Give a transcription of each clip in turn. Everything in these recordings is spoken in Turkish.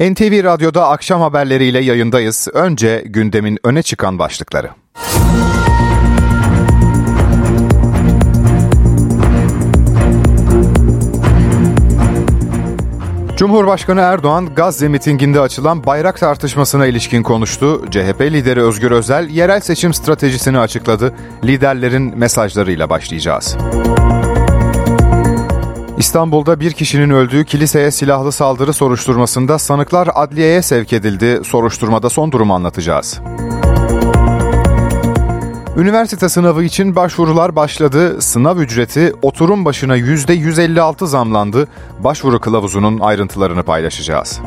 NTV Radyo'da akşam haberleriyle yayındayız. Önce gündemin öne çıkan başlıkları. Cumhurbaşkanı Erdoğan Gazze mitinginde açılan bayrak tartışmasına ilişkin konuştu. CHP lideri Özgür Özel yerel seçim stratejisini açıkladı. Liderlerin mesajlarıyla başlayacağız. İstanbul'da bir kişinin öldüğü kiliseye silahlı saldırı soruşturmasında sanıklar adliyeye sevk edildi. Soruşturmada son durumu anlatacağız. Üniversite sınavı için başvurular başladı. Sınav ücreti oturum başına %156 zamlandı. Başvuru kılavuzunun ayrıntılarını paylaşacağız.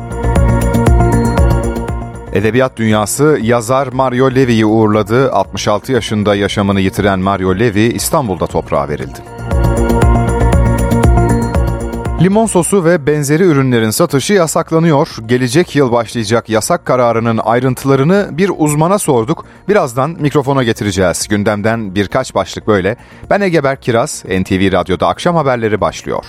Edebiyat dünyası yazar Mario Levy'yi uğurladı. 66 yaşında yaşamını yitiren Mario Levy İstanbul'da toprağa verildi. Limon sosu ve benzeri ürünlerin satışı yasaklanıyor. Gelecek yıl başlayacak yasak kararının ayrıntılarını bir uzmana sorduk. Birazdan mikrofona getireceğiz. Gündemden birkaç başlık böyle. Ben Egeber Kiraz, NTV Radyo'da akşam haberleri başlıyor.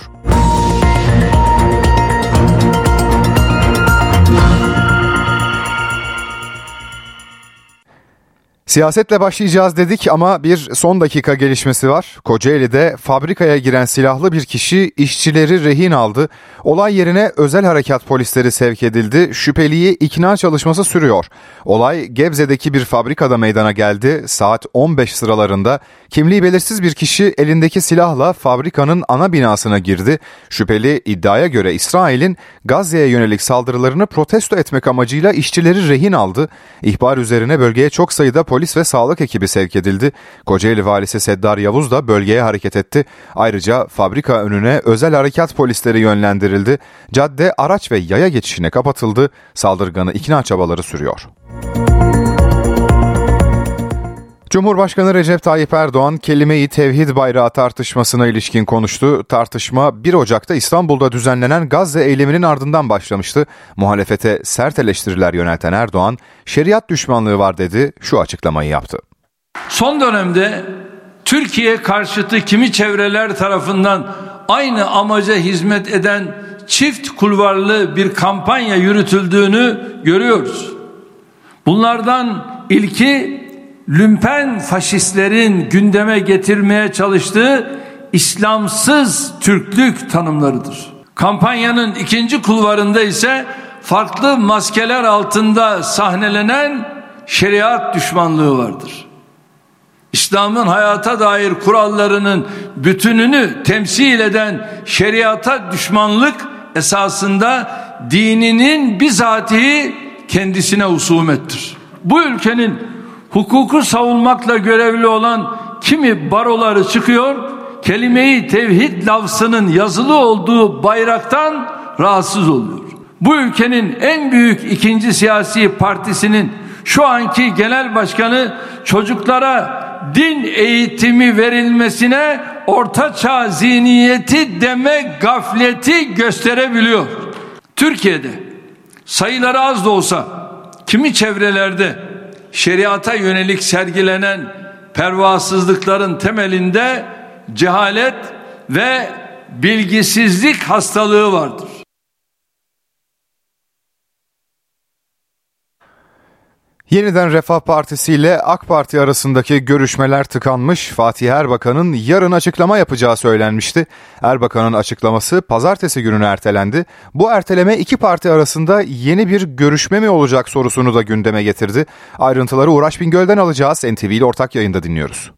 Siyasetle başlayacağız dedik ama bir son dakika gelişmesi var. Kocaeli'de fabrikaya giren silahlı bir kişi işçileri rehin aldı. Olay yerine özel harekat polisleri sevk edildi. Şüpheliyi ikna çalışması sürüyor. Olay Gebze'deki bir fabrikada meydana geldi. Saat 15 sıralarında kimliği belirsiz bir kişi elindeki silahla fabrikanın ana binasına girdi. Şüpheli iddiaya göre İsrail'in Gazze'ye yönelik saldırılarını protesto etmek amacıyla işçileri rehin aldı. İhbar üzerine bölgeye çok sayıda polis ve sağlık ekibi sevk edildi. Kocaeli valisi Seddar Yavuz da bölgeye hareket etti. Ayrıca fabrika önüne özel harekat polisleri yönlendirildi. Cadde araç ve yaya geçişine kapatıldı. Saldırganı ikna çabaları sürüyor. Cumhurbaşkanı Recep Tayyip Erdoğan kelimeyi tevhid bayrağı tartışmasına ilişkin konuştu. Tartışma 1 Ocak'ta İstanbul'da düzenlenen Gazze eyleminin ardından başlamıştı. Muhalefete sert eleştiriler yönelten Erdoğan, şeriat düşmanlığı var dedi, şu açıklamayı yaptı. Son dönemde Türkiye karşıtı kimi çevreler tarafından aynı amaca hizmet eden çift kulvarlı bir kampanya yürütüldüğünü görüyoruz. Bunlardan ilki lümpen faşistlerin gündeme getirmeye çalıştığı İslamsız Türklük tanımlarıdır. Kampanyanın ikinci kulvarında ise farklı maskeler altında sahnelenen şeriat düşmanlığı vardır. İslam'ın hayata dair kurallarının bütününü temsil eden şeriata düşmanlık esasında dininin bizatihi kendisine usumettir. Bu ülkenin hukuku savunmakla görevli olan kimi baroları çıkıyor, kelimeyi tevhid lafzının yazılı olduğu bayraktan rahatsız oluyor. Bu ülkenin en büyük ikinci siyasi partisinin şu anki genel başkanı çocuklara din eğitimi verilmesine orta çağ zihniyeti deme gafleti gösterebiliyor. Türkiye'de sayıları az da olsa kimi çevrelerde şeriata yönelik sergilenen pervasızlıkların temelinde cehalet ve bilgisizlik hastalığı vardır. Yeniden Refah Partisi ile AK Parti arasındaki görüşmeler tıkanmış. Fatih Erbakan'ın yarın açıklama yapacağı söylenmişti. Erbakan'ın açıklaması pazartesi gününe ertelendi. Bu erteleme iki parti arasında yeni bir görüşme mi olacak sorusunu da gündeme getirdi. Ayrıntıları Uğraş Bingöl'den alacağız. NTV ile ortak yayında dinliyoruz.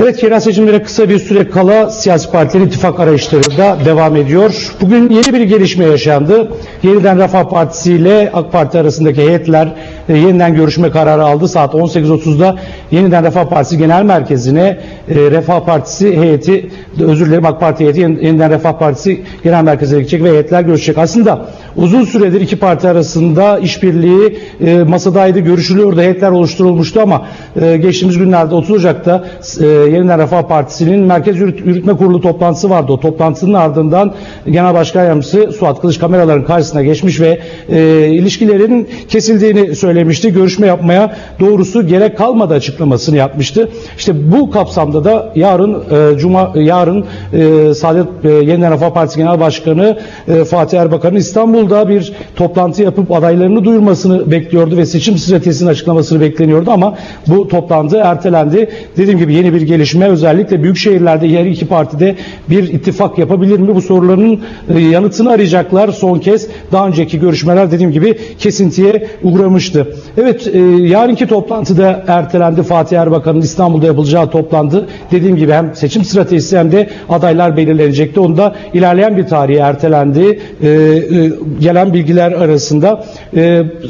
Evet yerel seçimlere kısa bir süre kala siyasi partilerin ittifak arayışları da devam ediyor. Bugün yeni bir gelişme yaşandı. Yeniden Refah Partisi ile AK Parti arasındaki heyetler e, yeniden görüşme kararı aldı. Saat 18.30'da yeniden Refah Partisi Genel Merkezi'ne e, Refah Partisi heyeti, özür dilerim AK Parti heyeti yeniden Refah Partisi Genel Merkezi'ne gidecek ve heyetler görüşecek. Aslında uzun süredir iki parti arasında işbirliği e, masadaydı, görüşülüyordu, heyetler oluşturulmuştu ama e, geçtiğimiz günlerde 30 Ocak'ta e, Yeniden Refah Partisi'nin Merkez Yürüt- Yürütme Kurulu toplantısı vardı. O toplantının ardından Genel Başkan Yardımcısı Suat Kılıç kameraların karşısına geçmiş ve e, ilişkilerin kesildiğini söylemişti. Görüşme yapmaya doğrusu gerek kalmadı açıklamasını yapmıştı. İşte bu kapsamda da yarın e, Cuma yarın e, Saadet e, Yeniden Refah Partisi Genel Başkanı e, Fatih Erbakan'ın İstanbul'da bir toplantı yapıp adaylarını duyurmasını bekliyordu ve seçim stratejisinin açıklamasını bekleniyordu ama bu toplantı ertelendi. Dediğim gibi yeni bir gelişme özellikle büyük şehirlerde her iki partide bir ittifak yapabilir mi? Bu soruların e, yanıtını arayacaklar son kez. Daha önceki görüşmeler dediğim gibi kesintiye uğramıştı. Evet e, yarınki toplantıda ertelendi Fatih Erbakan'ın İstanbul'da yapılacağı toplantı. Dediğim gibi hem seçim stratejisi hem de adaylar belirlenecekti. Onu da ilerleyen bir tarihe ertelendi. E, e, gelen bilgiler arasında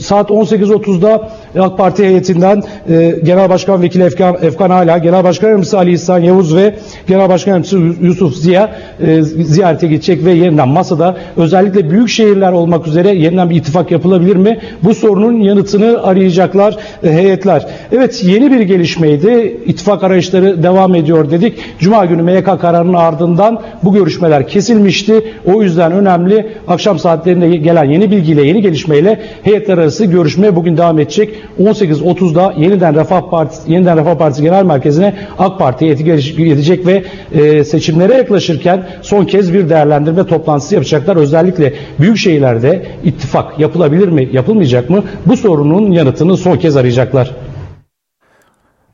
saat 18.30'da AK Parti heyetinden e, Genel Başkan Vekili Efkan, Efkan Hala, Genel Başkan Yardımcısı Ali İhsan Yavuz ve Genel Başkan Yardımcısı Yusuf Ziya e, ziyarete gidecek ve yeniden masada özellikle büyük şehirler olmak üzere yeniden bir ittifak yapılabilir mi? Bu sorunun yanıtını arayacaklar e, heyetler. Evet yeni bir gelişmeydi. İttifak arayışları devam ediyor dedik. Cuma günü MYK kararının ardından bu görüşmeler kesilmişti. O yüzden önemli akşam saatlerinde gelen yeni bilgiyle, yeni gelişmeyle heyetler arası görüşme bugün devam edecek. 18.30'da yeniden Refah Partisi, yeniden Refah Partisi Genel Merkezi'ne AK Parti heyeti gidecek ve e, seçimlere yaklaşırken son kez bir değerlendirme toplantısı yapacaklar. Özellikle büyük şehirlerde ittifak yapılabilir mi, yapılmayacak mı? Bu sorunun yanıtını son kez arayacaklar.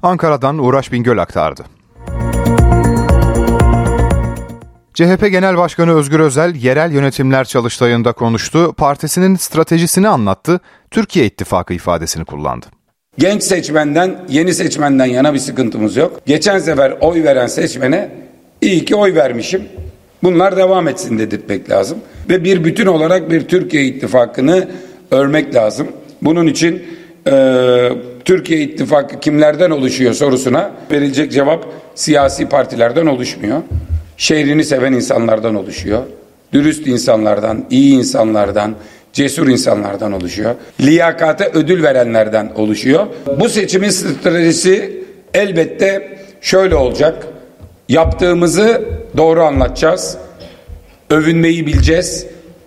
Ankara'dan Uğraş Bingöl aktardı. CHP Genel Başkanı Özgür Özel yerel yönetimler çalıştayında konuştu. Partisinin stratejisini anlattı. Türkiye İttifakı ifadesini kullandı. Genç seçmenden, yeni seçmenden yana bir sıkıntımız yok. Geçen sefer oy veren seçmene iyi ki oy vermişim. Bunlar devam etsin dedirtmek lazım. Ve bir bütün olarak bir Türkiye İttifakı'nı örmek lazım. Bunun için e, Türkiye İttifakı kimlerden oluşuyor sorusuna verilecek cevap siyasi partilerden oluşmuyor. Şehrini seven insanlardan oluşuyor. Dürüst insanlardan, iyi insanlardan, cesur insanlardan oluşuyor. Liyakate ödül verenlerden oluşuyor. Bu seçimin stratejisi elbette şöyle olacak. Yaptığımızı doğru anlatacağız. Övünmeyi bileceğiz.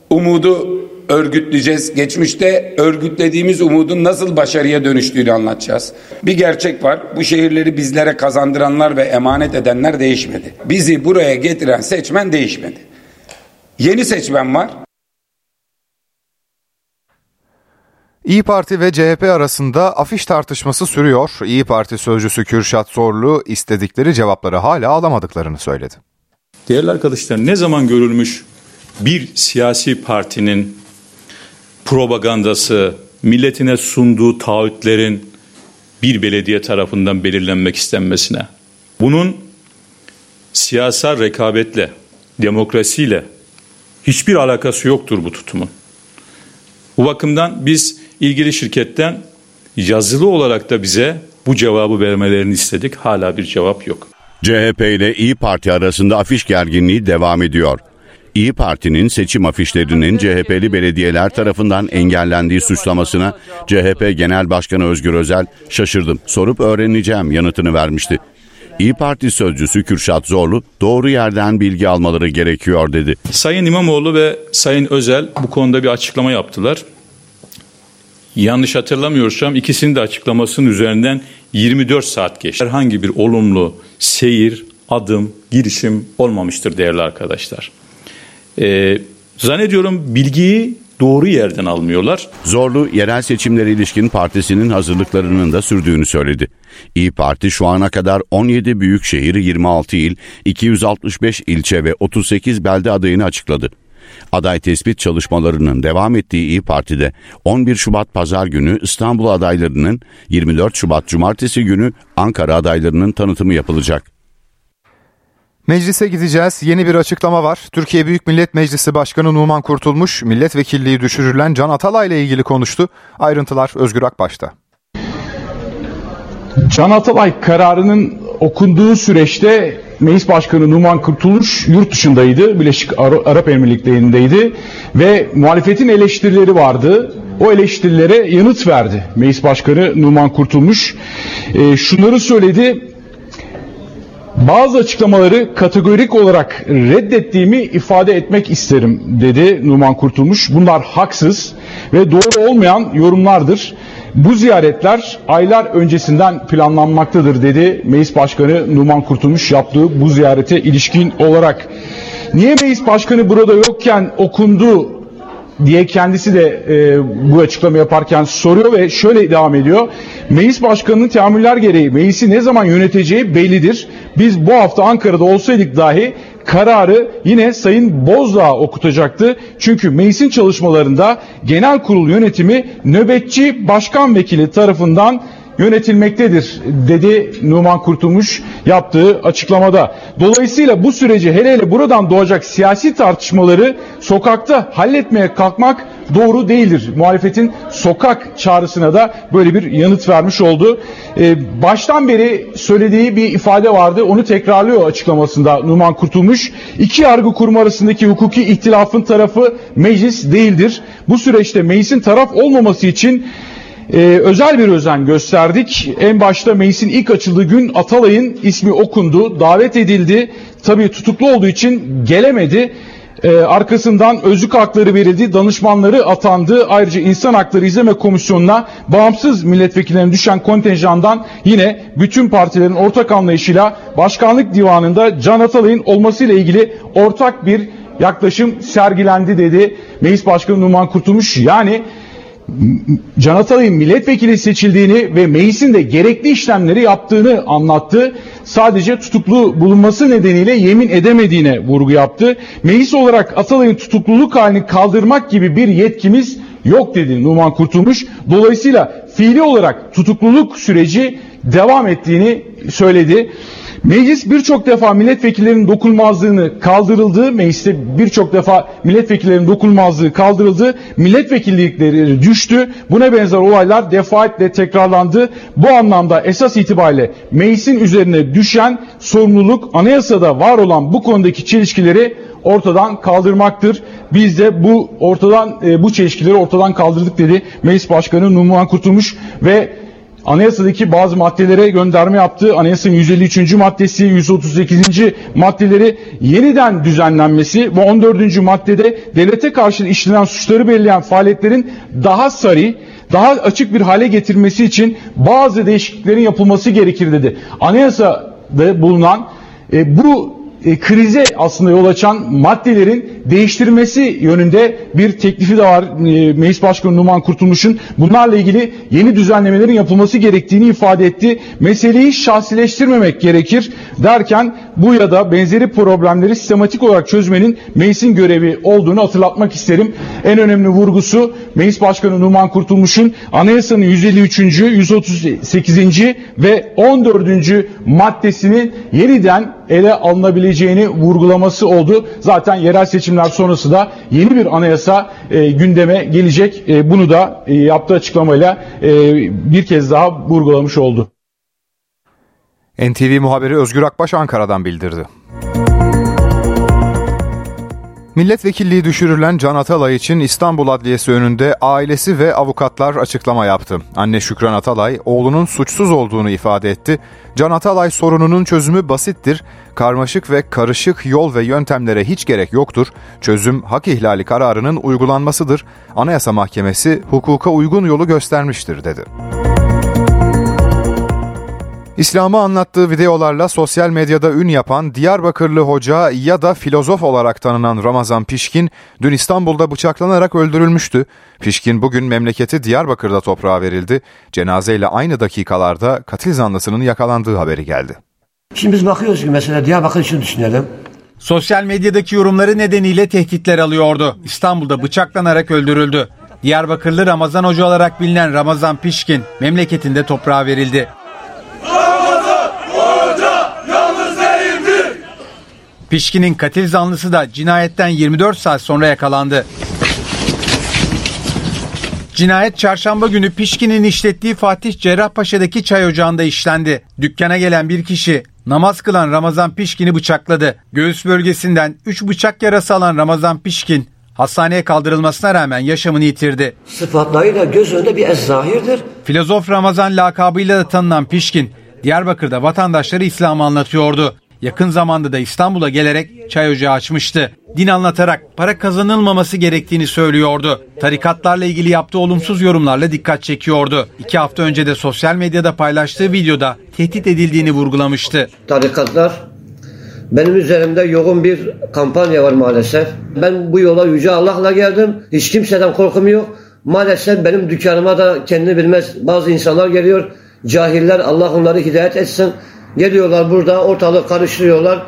Umudu örgütleyeceğiz. Geçmişte örgütlediğimiz umudun nasıl başarıya dönüştüğünü anlatacağız. Bir gerçek var. Bu şehirleri bizlere kazandıranlar ve emanet edenler değişmedi. Bizi buraya getiren seçmen değişmedi. Yeni seçmen var. İyi Parti ve CHP arasında afiş tartışması sürüyor. İyi Parti sözcüsü Kürşat Zorlu istedikleri cevapları hala alamadıklarını söyledi. Değerli arkadaşlar ne zaman görülmüş bir siyasi partinin propagandası, milletine sunduğu taahhütlerin bir belediye tarafından belirlenmek istenmesine. Bunun siyasal rekabetle, demokrasiyle hiçbir alakası yoktur bu tutumun. Bu bakımdan biz ilgili şirketten yazılı olarak da bize bu cevabı vermelerini istedik. Hala bir cevap yok. CHP ile İyi Parti arasında afiş gerginliği devam ediyor. İyi Parti'nin seçim afişlerinin CHP'li belediyeler tarafından engellendiği suçlamasına CHP Genel Başkanı Özgür Özel şaşırdım sorup öğreneceğim yanıtını vermişti. İyi Parti sözcüsü Kürşat Zorlu doğru yerden bilgi almaları gerekiyor dedi. Sayın İmamoğlu ve Sayın Özel bu konuda bir açıklama yaptılar. Yanlış hatırlamıyorsam ikisinin de açıklamasının üzerinden 24 saat geçti. Herhangi bir olumlu seyir, adım, girişim olmamıştır değerli arkadaşlar. Ee, zannediyorum bilgiyi doğru yerden almıyorlar. Zorlu yerel seçimlere ilişkin partisinin hazırlıklarının da sürdüğünü söyledi. İyi Parti şu ana kadar 17 büyük şehir, 26 il, 265 ilçe ve 38 belde adayını açıkladı. Aday tespit çalışmalarının devam ettiği İyi Parti'de 11 Şubat pazar günü İstanbul adaylarının 24 Şubat cumartesi günü Ankara adaylarının tanıtımı yapılacak. Meclise gideceğiz. Yeni bir açıklama var. Türkiye Büyük Millet Meclisi Başkanı Numan Kurtulmuş, milletvekilliği düşürülen Can Atalay ile ilgili konuştu. Ayrıntılar Özgür Akbaş'ta. Can Atalay kararının okunduğu süreçte Meclis Başkanı Numan Kurtuluş yurt dışındaydı. Birleşik Arap Emirlikleri'ndeydi ve muhalefetin eleştirileri vardı. O eleştirilere yanıt verdi. Meclis Başkanı Numan Kurtulmuş e, şunları söyledi. Bazı açıklamaları kategorik olarak reddettiğimi ifade etmek isterim dedi Numan Kurtulmuş. Bunlar haksız ve doğru olmayan yorumlardır. Bu ziyaretler aylar öncesinden planlanmaktadır dedi Meclis Başkanı Numan Kurtulmuş yaptığı bu ziyarete ilişkin olarak. Niye Meclis Başkanı burada yokken okundu diye kendisi de e, bu açıklama yaparken soruyor ve şöyle devam ediyor. Meclis Başkanı'nın teamüller gereği meclisi ne zaman yöneteceği bellidir. Biz bu hafta Ankara'da olsaydık dahi kararı yine Sayın Bozdağ okutacaktı. Çünkü meclisin çalışmalarında genel kurul yönetimi nöbetçi başkan vekili tarafından yönetilmektedir dedi Numan Kurtulmuş yaptığı açıklamada. Dolayısıyla bu süreci hele hele buradan doğacak siyasi tartışmaları sokakta halletmeye kalkmak doğru değildir. Muhalefetin sokak çağrısına da böyle bir yanıt vermiş oldu. Ee, baştan beri söylediği bir ifade vardı. Onu tekrarlıyor açıklamasında Numan Kurtulmuş. İki yargı kurumu arasındaki hukuki ihtilafın tarafı meclis değildir. Bu süreçte meclisin taraf olmaması için e, özel bir özen gösterdik. En başta meclisin ilk açıldığı gün Atalay'ın ismi okundu, davet edildi. Tabii tutuklu olduğu için gelemedi. Ee, arkasından özlük hakları verildi, danışmanları atandı. Ayrıca İnsan Hakları İzleme Komisyonu'na bağımsız milletvekillerine düşen kontenjandan yine bütün partilerin ortak anlayışıyla Başkanlık Divanı'nda Can Atalay'ın olmasıyla ilgili ortak bir yaklaşım sergilendi dedi Meclis Başkanı Numan Kurtulmuş. Yani Can Atalay'ın milletvekili seçildiğini ve meclisin de gerekli işlemleri yaptığını anlattı. Sadece tutuklu bulunması nedeniyle yemin edemediğine vurgu yaptı. Meclis olarak Atalay'ın tutukluluk halini kaldırmak gibi bir yetkimiz yok dedi Numan Kurtulmuş. Dolayısıyla fiili olarak tutukluluk süreci devam ettiğini söyledi. Meclis birçok defa milletvekillerinin dokunulmazlığını kaldırıldı. Mecliste birçok defa milletvekillerinin dokunulmazlığı kaldırıldı. Milletvekillikleri düştü. Buna benzer olaylar defaatle tekrarlandı. Bu anlamda esas itibariyle meclisin üzerine düşen sorumluluk anayasada var olan bu konudaki çelişkileri ortadan kaldırmaktır. Biz de bu ortadan e, bu çelişkileri ortadan kaldırdık dedi Meclis Başkanı Numan Kurtulmuş ve anayasadaki bazı maddelere gönderme yaptı. Anayasanın 153. maddesi, 138. maddeleri yeniden düzenlenmesi ve 14. maddede devlete karşı işlenen suçları belirleyen faaliyetlerin daha sarı, daha açık bir hale getirmesi için bazı değişikliklerin yapılması gerekir dedi. Anayasada bulunan e, bu e, krize aslında yol açan maddelerin değiştirmesi yönünde bir teklifi de var e, Meclis Başkanı Numan Kurtulmuş'un. Bunlarla ilgili yeni düzenlemelerin yapılması gerektiğini ifade etti. Meseleyi şahsileştirmemek gerekir derken bu ya da benzeri problemleri sistematik olarak çözmenin meclisin görevi olduğunu hatırlatmak isterim. En önemli vurgusu Meclis Başkanı Numan Kurtulmuş'un anayasanın 153. 138. ve 14. maddesinin yeniden ele alınabileceğini vurgulaması oldu. Zaten yerel seçimler sonrası da yeni bir anayasa e, gündeme gelecek. E, bunu da e, yaptığı açıklamayla e, bir kez daha vurgulamış oldu. NTV muhabiri Özgür Akbaş Ankara'dan bildirdi. Milletvekilliği düşürülen Can Atalay için İstanbul Adliyesi önünde ailesi ve avukatlar açıklama yaptı. Anne Şükran Atalay oğlunun suçsuz olduğunu ifade etti. Can Atalay sorununun çözümü basittir. Karmaşık ve karışık yol ve yöntemlere hiç gerek yoktur. Çözüm hak ihlali kararının uygulanmasıdır. Anayasa Mahkemesi hukuka uygun yolu göstermiştir dedi. İslam'ı anlattığı videolarla sosyal medyada ün yapan Diyarbakırlı hoca ya da filozof olarak tanınan Ramazan Pişkin dün İstanbul'da bıçaklanarak öldürülmüştü. Pişkin bugün memleketi Diyarbakır'da toprağa verildi. Cenazeyle aynı dakikalarda katil zanlısının yakalandığı haberi geldi. Şimdi biz bakıyoruz ki mesela Diyarbakır için düşünelim. Sosyal medyadaki yorumları nedeniyle tehditler alıyordu. İstanbul'da bıçaklanarak öldürüldü. Diyarbakırlı Ramazan Hoca olarak bilinen Ramazan Pişkin memleketinde toprağa verildi. Pişkin'in katil zanlısı da cinayetten 24 saat sonra yakalandı. Cinayet çarşamba günü Pişkin'in işlettiği Fatih Cerrahpaşa'daki çay ocağında işlendi. Dükkana gelen bir kişi namaz kılan Ramazan Pişkin'i bıçakladı. Göğüs bölgesinden 3 bıçak yarası alan Ramazan Pişkin hastaneye kaldırılmasına rağmen yaşamını yitirdi. Sıfatlarıyla göz önünde bir ezzahirdir. Filozof Ramazan lakabıyla da tanınan Pişkin, Diyarbakır'da vatandaşları İslam'ı anlatıyordu. Yakın zamanda da İstanbul'a gelerek çay ocağı açmıştı. Din anlatarak para kazanılmaması gerektiğini söylüyordu. Tarikatlarla ilgili yaptığı olumsuz yorumlarla dikkat çekiyordu. İki hafta önce de sosyal medyada paylaştığı videoda tehdit edildiğini vurgulamıştı. Tarikatlar benim üzerimde yoğun bir kampanya var maalesef. Ben bu yola Yüce Allah'la geldim. Hiç kimseden korkum yok. Maalesef benim dükkanıma da kendini bilmez bazı insanlar geliyor. Cahiller Allah onları hidayet etsin. Geliyorlar burada ortalık karıştırıyorlar.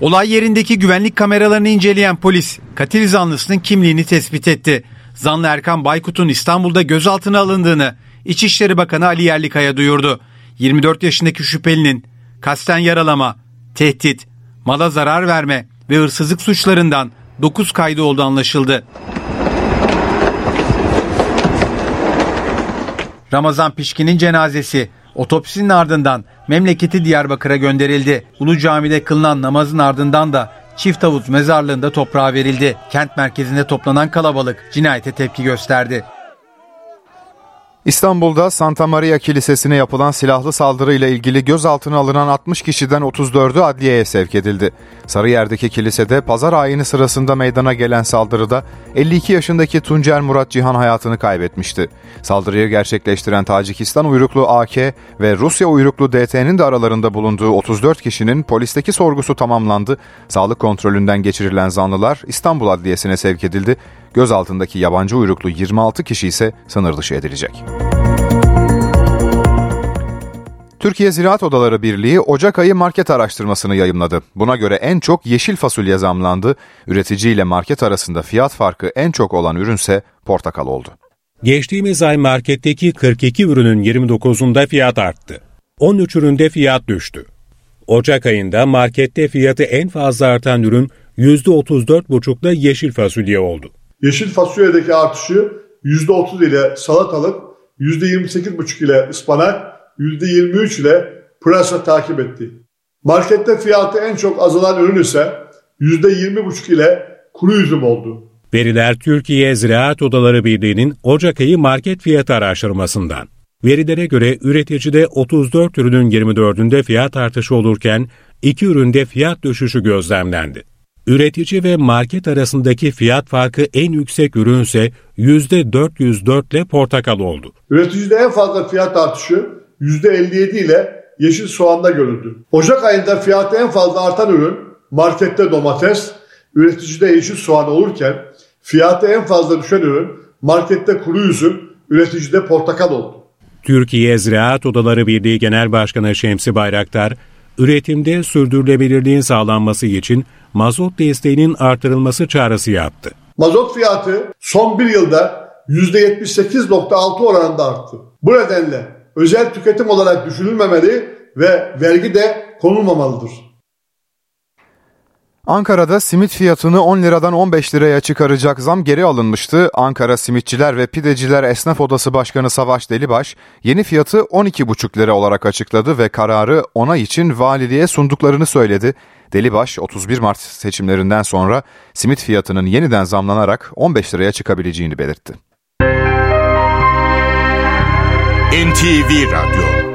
Olay yerindeki güvenlik kameralarını inceleyen polis katil zanlısının kimliğini tespit etti. Zanlı Erkan Baykut'un İstanbul'da gözaltına alındığını İçişleri Bakanı Ali Yerlikaya duyurdu. 24 yaşındaki şüphelinin kasten yaralama, tehdit, mala zarar verme ve hırsızlık suçlarından 9 kaydı olduğu anlaşıldı. Ramazan Pişkin'in cenazesi otopsinin ardından memleketi Diyarbakır'a gönderildi. Ulu Cami'de kılınan namazın ardından da Çift Havuz mezarlığında toprağa verildi. Kent merkezinde toplanan kalabalık cinayete tepki gösterdi. İstanbul'da Santa Maria Kilisesi'ne yapılan silahlı saldırıyla ilgili gözaltına alınan 60 kişiden 34'ü adliyeye sevk edildi. Sarıyer'deki kilisede pazar ayini sırasında meydana gelen saldırıda 52 yaşındaki Tuncer Murat Cihan hayatını kaybetmişti. Saldırıyı gerçekleştiren Tacikistan uyruklu AK ve Rusya uyruklu DT'nin de aralarında bulunduğu 34 kişinin polisteki sorgusu tamamlandı. Sağlık kontrolünden geçirilen zanlılar İstanbul Adliyesi'ne sevk edildi. Gözaltındaki yabancı uyruklu 26 kişi ise sınır dışı edilecek. Türkiye Ziraat Odaları Birliği Ocak ayı market araştırmasını yayımladı. Buna göre en çok yeşil fasulye zamlandı. Üretici ile market arasında fiyat farkı en çok olan ürünse portakal oldu. Geçtiğimiz ay marketteki 42 ürünün 29'unda fiyat arttı. 13 üründe fiyat düştü. Ocak ayında markette fiyatı en fazla artan ürün %34,5'la yeşil fasulye oldu. Yeşil fasulyedeki artışı %30 ile salatalık, %28,5 ile ıspanak, %23 ile pırasa takip etti. Markette fiyatı en çok azalan ürün ise %20,5 ile kuru üzüm oldu. Veriler Türkiye Ziraat Odaları Birliği'nin Ocak ayı market fiyatı araştırmasından. Verilere göre üreticide 34 ürünün 24'ünde fiyat artışı olurken 2 üründe fiyat düşüşü gözlemlendi. Üretici ve market arasındaki fiyat farkı en yüksek ürünse %404 ile portakal oldu. Üreticide en fazla fiyat artışı %57 ile yeşil soğanda görüldü. Ocak ayında fiyatı en fazla artan ürün markette domates, üreticide yeşil soğan olurken fiyatı en fazla düşen ürün markette kuru üzüm, üreticide portakal oldu. Türkiye Ziraat Odaları Birliği Genel Başkanı Şemsi Bayraktar, üretimde sürdürülebilirliğin sağlanması için mazot desteğinin artırılması çağrısı yaptı. Mazot fiyatı son bir yılda %78.6 oranında arttı. Bu nedenle özel tüketim olarak düşünülmemeli ve vergi de konulmamalıdır. Ankara'da simit fiyatını 10 liradan 15 liraya çıkaracak zam geri alınmıştı. Ankara Simitçiler ve Pideciler Esnaf Odası Başkanı Savaş Delibaş yeni fiyatı 12,5 lira olarak açıkladı ve kararı ona için valiliğe sunduklarını söyledi. Delibaş 31 Mart seçimlerinden sonra simit fiyatının yeniden zamlanarak 15 liraya çıkabileceğini belirtti. NTV Radyo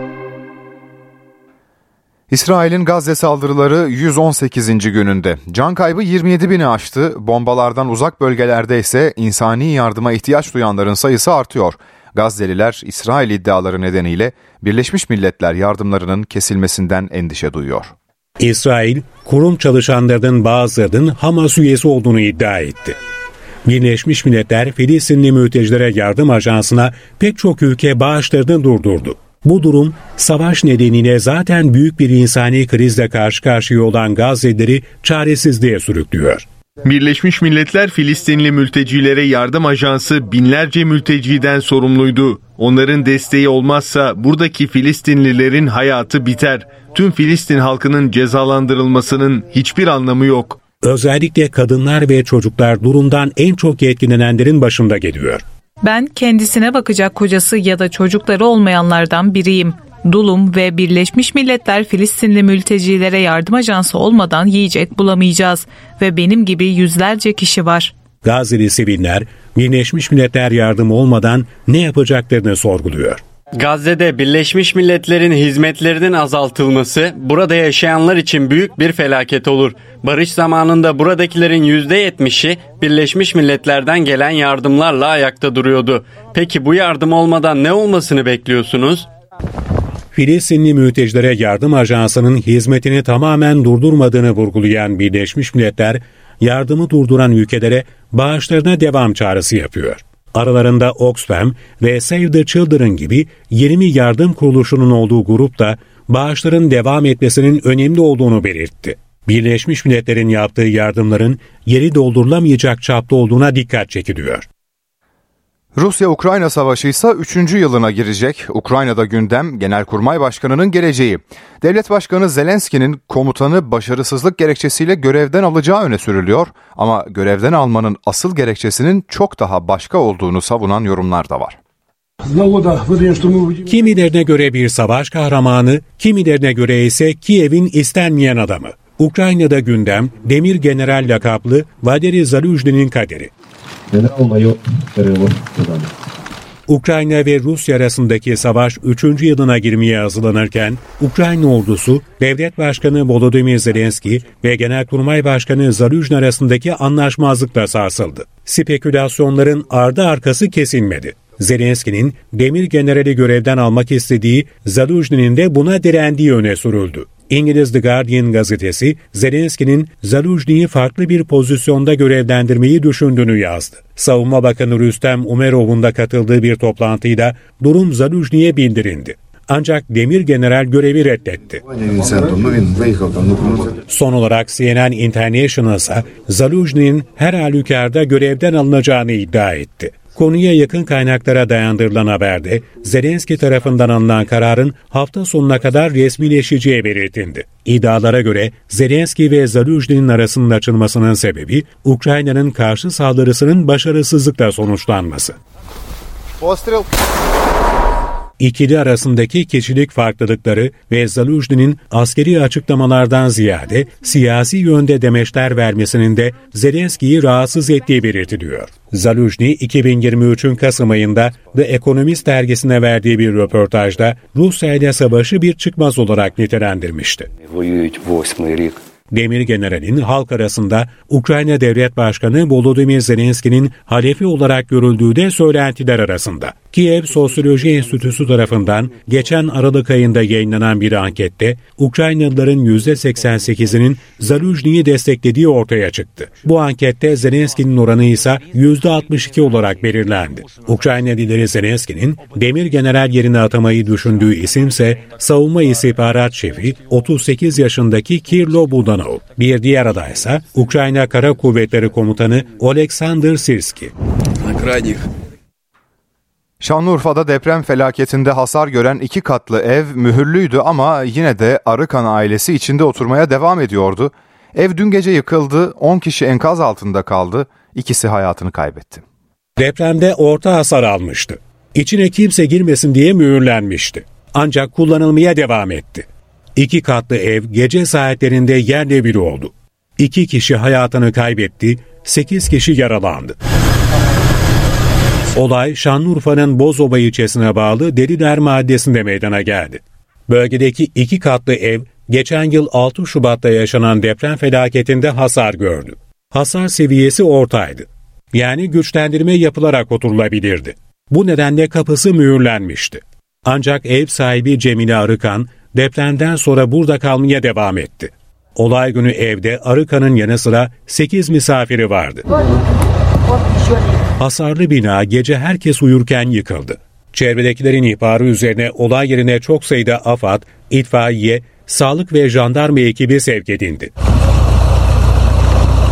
İsrail'in Gazze saldırıları 118. gününde. Can kaybı 27 bini aştı. Bombalardan uzak bölgelerde ise insani yardıma ihtiyaç duyanların sayısı artıyor. Gazze'liler İsrail iddiaları nedeniyle Birleşmiş Milletler yardımlarının kesilmesinden endişe duyuyor. İsrail, kurum çalışanlarının bazılarının Hamas üyesi olduğunu iddia etti. Birleşmiş Milletler Filistinli mültecilere yardım ajansına pek çok ülke bağışlarını durdurdu. Bu durum savaş nedeniyle zaten büyük bir insani krizle karşı karşıya olan Gazze'leri çaresizliğe sürüklüyor. Birleşmiş Milletler Filistinli mültecilere yardım ajansı binlerce mülteciden sorumluydu. Onların desteği olmazsa buradaki Filistinlilerin hayatı biter. Tüm Filistin halkının cezalandırılmasının hiçbir anlamı yok. Özellikle kadınlar ve çocuklar durumdan en çok etkilenenlerin başında geliyor. Ben kendisine bakacak kocası ya da çocukları olmayanlardan biriyim. Dulum ve Birleşmiş Milletler Filistinli mültecilere yardım ajansı olmadan yiyecek bulamayacağız ve benim gibi yüzlerce kişi var. Gazze'li siviller Birleşmiş Milletler yardımı olmadan ne yapacaklarını sorguluyor. Gazze'de Birleşmiş Milletler'in hizmetlerinin azaltılması burada yaşayanlar için büyük bir felaket olur. Barış zamanında buradakilerin %70'i Birleşmiş Milletler'den gelen yardımlarla ayakta duruyordu. Peki bu yardım olmadan ne olmasını bekliyorsunuz? Filistinli mültecilere yardım ajansının hizmetini tamamen durdurmadığını vurgulayan Birleşmiş Milletler, yardımı durduran ülkelere bağışlarına devam çağrısı yapıyor. Aralarında Oxfam ve Save the Children gibi 20 yardım kuruluşunun olduğu grup da bağışların devam etmesinin önemli olduğunu belirtti. Birleşmiş Milletler'in yaptığı yardımların yeri doldurulamayacak çapta olduğuna dikkat çekiliyor. Rusya-Ukrayna savaşı ise 3. yılına girecek. Ukrayna'da gündem Genelkurmay Başkanı'nın geleceği. Devlet Başkanı Zelenski'nin komutanı başarısızlık gerekçesiyle görevden alacağı öne sürülüyor. Ama görevden almanın asıl gerekçesinin çok daha başka olduğunu savunan yorumlar da var. Kimilerine göre bir savaş kahramanı, kimilerine göre ise Kiev'in istenmeyen adamı. Ukrayna'da gündem Demir General lakaplı Valeri Zaluzhny'nin kaderi. Ukrayna ve Rusya arasındaki savaş 3. yılına girmeye hazırlanırken Ukrayna ordusu Devlet Başkanı Volodymyr Zelenski ve Genelkurmay Başkanı Zaluzhny arasındaki anlaşmazlıkla sarsıldı. Spekülasyonların ardı arkası kesilmedi. Zelenski'nin Demir Generali görevden almak istediği, Zaluzhny'nin de buna direndiği öne sürüldü. İngiliz The Guardian gazetesi Zelenski'nin Zaluzhny'yi farklı bir pozisyonda görevlendirmeyi düşündüğünü yazdı. Savunma Bakanı Rüstem Umerov'un da katıldığı bir toplantıda durum Zaluzhny'ye bildirildi. Ancak Demir General görevi reddetti. Son olarak CNN International ise Zaluzhny'nin her halükarda görevden alınacağını iddia etti. Konuya yakın kaynaklara dayandırılan haberde Zelenski tarafından alınan kararın hafta sonuna kadar resmileşeceği belirtildi. İddialara göre Zelenski ve Zaluzhny'nin arasının açılmasının sebebi Ukrayna'nın karşı saldırısının başarısızlıkla sonuçlanması. Postil. İkili arasındaki kişilik farklılıkları ve Zaluzhny'nin askeri açıklamalardan ziyade siyasi yönde demeçler vermesinin de Zelenski'yi rahatsız ettiği belirtiliyor. Zaluzhny 2023'ün Kasım ayında The Economist dergisine verdiği bir röportajda Rusya ile savaşı bir çıkmaz olarak nitelendirmişti. Demir General'in halk arasında Ukrayna Devlet Başkanı Volodymyr Zelenski'nin halefi olarak görüldüğü de söylentiler arasında. Kiev Sosyoloji Enstitüsü tarafından geçen Aralık ayında yayınlanan bir ankette Ukraynalıların %88'inin Zaluzhny'yi desteklediği ortaya çıktı. Bu ankette Zelenski'nin oranı ise %62 olarak belirlendi. Ukrayna lideri Zelenski'nin Demir General yerine atamayı düşündüğü isimse Savunma İstihbarat Şefi 38 yaşındaki Kirlo Budanov. Bir diğer aday ise Ukrayna Kara Kuvvetleri Komutanı Oleksandr Sirski. Şanlıurfa'da deprem felaketinde hasar gören iki katlı ev mühürlüydü ama yine de Arıkan ailesi içinde oturmaya devam ediyordu. Ev dün gece yıkıldı, 10 kişi enkaz altında kaldı, ikisi hayatını kaybetti. Depremde orta hasar almıştı. İçine kimse girmesin diye mühürlenmişti. Ancak kullanılmaya devam etti. İki katlı ev gece saatlerinde yerle bir oldu. İki kişi hayatını kaybetti, sekiz kişi yaralandı. Olay Şanlıurfa'nın Bozoba ilçesine bağlı Deliler Mahallesi'nde meydana geldi. Bölgedeki iki katlı ev geçen yıl 6 Şubat'ta yaşanan deprem felaketinde hasar gördü. Hasar seviyesi ortaydı. Yani güçlendirme yapılarak oturulabilirdi. Bu nedenle kapısı mühürlenmişti. Ancak ev sahibi Cemile Arıkan depremden sonra burada kalmaya devam etti. Olay günü evde Arıkan'ın yanı sıra 8 misafiri vardı. Hasarlı bina gece herkes uyurken yıkıldı. Çevredekilerin ihbarı üzerine olay yerine çok sayıda AFAD, itfaiye, sağlık ve jandarma ekibi sevk edildi.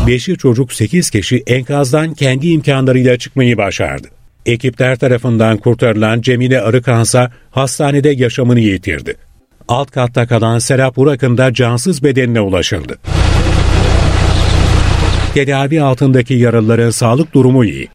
Beşi çocuk 8 kişi enkazdan kendi imkanlarıyla çıkmayı başardı. Ekipler tarafından kurtarılan Cemile Arıkansa hastanede yaşamını yitirdi. Alt katta kalan Serap Urak'ın da cansız bedenine ulaşıldı. Tedavi altındaki yaralıların sağlık durumu iyi.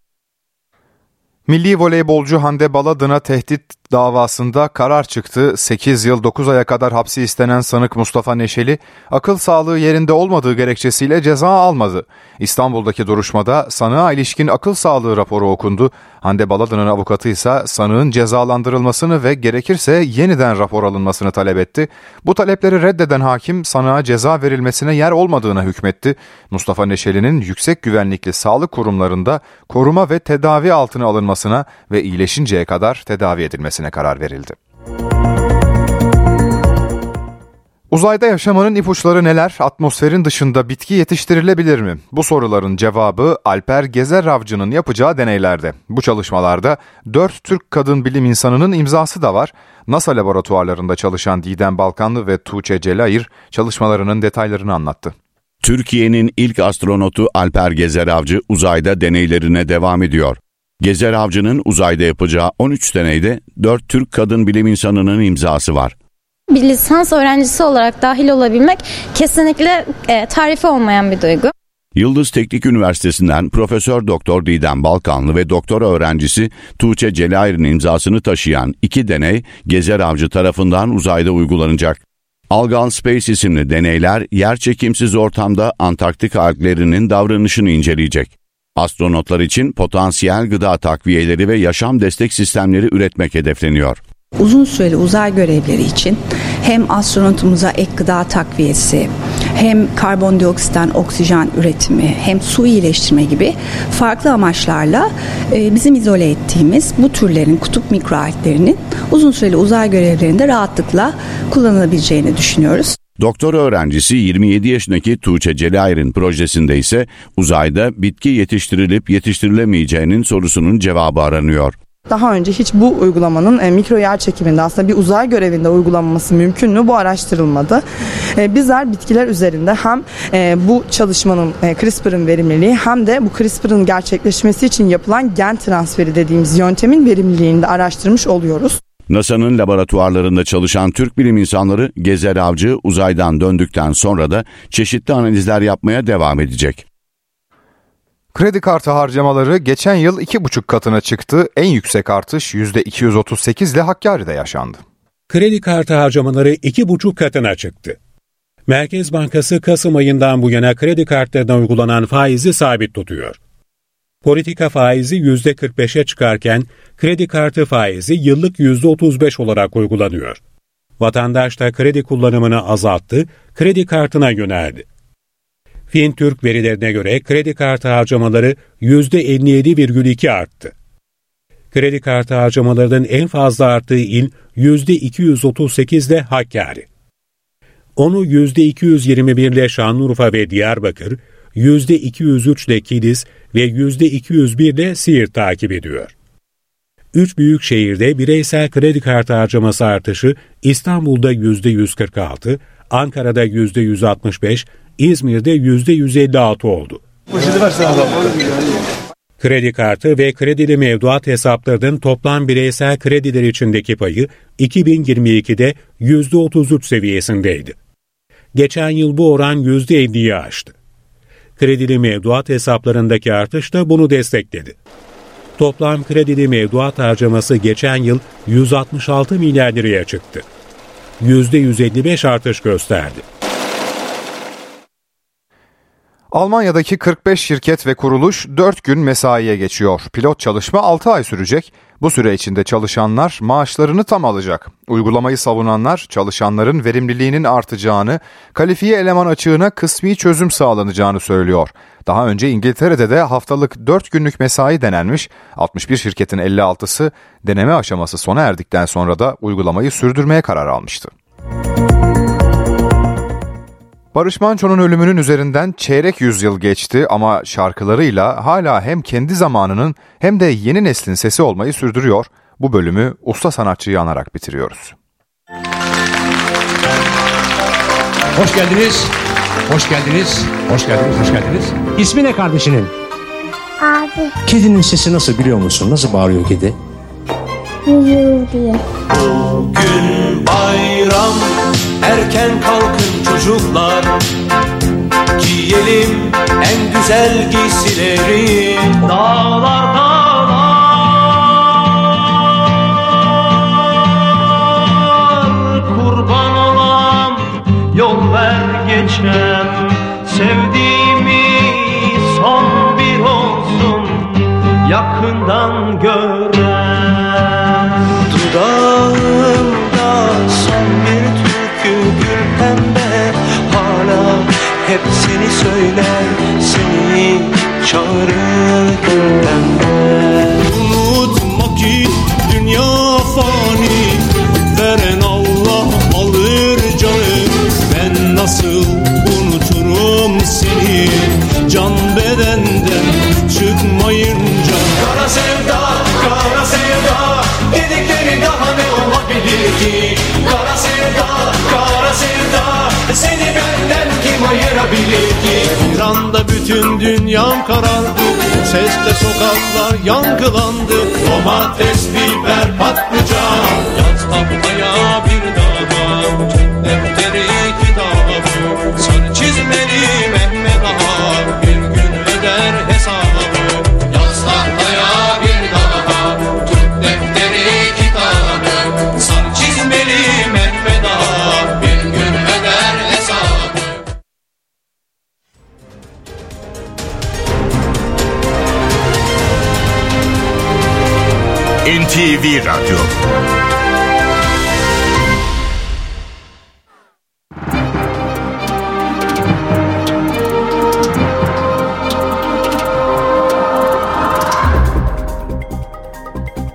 Milli voleybolcu Hande Baladın'a tehdit davasında karar çıktı. 8 yıl 9 aya kadar hapsi istenen sanık Mustafa Neşeli, akıl sağlığı yerinde olmadığı gerekçesiyle ceza almadı. İstanbul'daki duruşmada sanığa ilişkin akıl sağlığı raporu okundu. Hande Baladı'nın avukatı ise sanığın cezalandırılmasını ve gerekirse yeniden rapor alınmasını talep etti. Bu talepleri reddeden hakim sanığa ceza verilmesine yer olmadığına hükmetti. Mustafa Neşeli'nin yüksek güvenlikli sağlık kurumlarında koruma ve tedavi altına alınmasına ve iyileşinceye kadar tedavi edilmesine karar verildi. Uzayda yaşamanın ipuçları neler? Atmosferin dışında bitki yetiştirilebilir mi? Bu soruların cevabı Alper Gezer Avcı'nın yapacağı deneylerde. Bu çalışmalarda 4 Türk kadın bilim insanının imzası da var. NASA laboratuvarlarında çalışan Didem Balkanlı ve Tuğçe Celayir çalışmalarının detaylarını anlattı. Türkiye'nin ilk astronotu Alper Gezer Avcı uzayda deneylerine devam ediyor. Gezer Avcı'nın uzayda yapacağı 13 deneyde 4 Türk kadın bilim insanının imzası var. Bir lisans öğrencisi olarak dahil olabilmek kesinlikle e, tarifi olmayan bir duygu. Yıldız Teknik Üniversitesi'nden Profesör Doktor Didem Balkanlı ve doktora öğrencisi Tuğçe Celayir'in imzasını taşıyan iki deney Gezer Avcı tarafından uzayda uygulanacak. Algan Space isimli deneyler yer çekimsiz ortamda Antarktik alglerinin davranışını inceleyecek. Astronotlar için potansiyel gıda takviyeleri ve yaşam destek sistemleri üretmek hedefleniyor. Uzun süreli uzay görevleri için hem astronotumuza ek gıda takviyesi, hem karbondioksitten oksijen üretimi, hem su iyileştirme gibi farklı amaçlarla e, bizim izole ettiğimiz bu türlerin kutup mikroalglerinin uzun süreli uzay görevlerinde rahatlıkla kullanılabileceğini düşünüyoruz. Doktor öğrencisi 27 yaşındaki Tuğçe Celayir'in projesinde ise uzayda bitki yetiştirilip yetiştirilemeyeceğinin sorusunun cevabı aranıyor. Daha önce hiç bu uygulamanın e, mikro yer çekiminde aslında bir uzay görevinde uygulanması mümkün mü? Bu araştırılmadı. E, bizler bitkiler üzerinde hem e, bu çalışmanın e, CRISPR'ın verimliliği hem de bu CRISPR'ın gerçekleşmesi için yapılan gen transferi dediğimiz yöntemin verimliliğini de araştırmış oluyoruz. NASA'nın laboratuvarlarında çalışan Türk bilim insanları Gezer Avcı uzaydan döndükten sonra da çeşitli analizler yapmaya devam edecek. Kredi kartı harcamaları geçen yıl 2,5 katına çıktı. En yüksek artış %238 ile Hakkari'de yaşandı. Kredi kartı harcamaları 2,5 katına çıktı. Merkez Bankası Kasım ayından bu yana kredi kartlarına uygulanan faizi sabit tutuyor. Politika faizi %45'e çıkarken kredi kartı faizi yıllık %35 olarak uygulanıyor. Vatandaş da kredi kullanımını azalttı, kredi kartına yöneldi. FinTürk verilerine göre kredi kartı harcamaları %57,2 arttı. Kredi kartı harcamalarının en fazla arttığı il %238 ile Hakkari. Onu %221 ile Şanlıurfa ve Diyarbakır, %203 ile Kilis ve %201 ile Siirt takip ediyor. Üç büyük şehirde bireysel kredi kartı harcaması artışı İstanbul'da %146, Ankara'da %165, İzmir'de %156 oldu. Kredi kartı ve kredili mevduat hesaplarının toplam bireysel krediler içindeki payı 2022'de %33 seviyesindeydi. Geçen yıl bu oran %50'yi aştı. Kredili mevduat hesaplarındaki artış da bunu destekledi. Toplam kredili mevduat harcaması geçen yıl 166 milyar liraya çıktı. %155 artış gösterdi. Almanya'daki 45 şirket ve kuruluş 4 gün mesaiye geçiyor. Pilot çalışma 6 ay sürecek. Bu süre içinde çalışanlar maaşlarını tam alacak. Uygulamayı savunanlar çalışanların verimliliğinin artacağını, kalifiye eleman açığına kısmi çözüm sağlanacağını söylüyor. Daha önce İngiltere'de de haftalık 4 günlük mesai denenmiş. 61 şirketin 56'sı deneme aşaması sona erdikten sonra da uygulamayı sürdürmeye karar almıştı. Barış Manço'nun ölümünün üzerinden çeyrek yüzyıl geçti ama şarkılarıyla hala hem kendi zamanının hem de yeni neslin sesi olmayı sürdürüyor. Bu bölümü usta sanatçıyı anarak bitiriyoruz. Hoş geldiniz. Hoş geldiniz. Hoş geldiniz. Hoş geldiniz. İsmi ne kardeşinin? Abi. Kedinin sesi nasıl biliyor musun? Nasıl bağırıyor kedi? Yürüyor diye. Bugün bayram Erken kalkın çocuklar. Giyelim en güzel giysileri. Dağlar dağlar. Kurban olam yol ver geçem Sevdiğimi son bir olsun. Yakından gör gül pembe Unutma ki dünya fani Veren Allah alır canı. Ben nasıl unuturum seni Can bedenden çıkmayınca. Kara sevda, kara sevda Dedikleri daha ne olabilir ki? Kara sevda, kara sevda Seni ayırabilir ki Bir anda bütün dünyam karardı. Sesle sokaklar yankılandı Domates, biber, patlıcan. Yaz tahtaya bir daha Radyo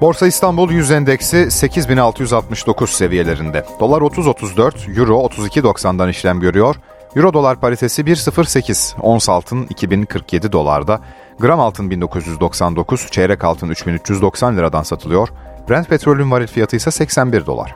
Borsa İstanbul 100 endeksi 8669 seviyelerinde. Dolar 30.34, Euro 32.90'dan işlem görüyor. Euro dolar paritesi 1.08, ons altın 2047 dolarda, gram altın 1999, çeyrek altın 3390 liradan satılıyor. Brent petrolün varil fiyatı ise 81 dolar.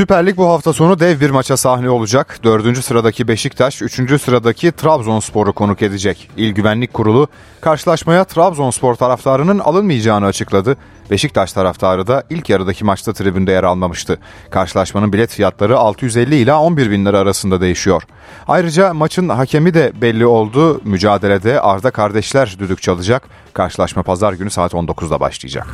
Süper Lig bu hafta sonu dev bir maça sahne olacak. Dördüncü sıradaki Beşiktaş, üçüncü sıradaki Trabzonspor'u konuk edecek. İl Güvenlik Kurulu karşılaşmaya Trabzonspor taraftarının alınmayacağını açıkladı. Beşiktaş taraftarı da ilk yarıdaki maçta tribünde yer almamıştı. Karşılaşmanın bilet fiyatları 650 ila 11 bin lira arasında değişiyor. Ayrıca maçın hakemi de belli oldu. Mücadelede Arda kardeşler düdük çalacak. Karşılaşma pazar günü saat 19'da başlayacak.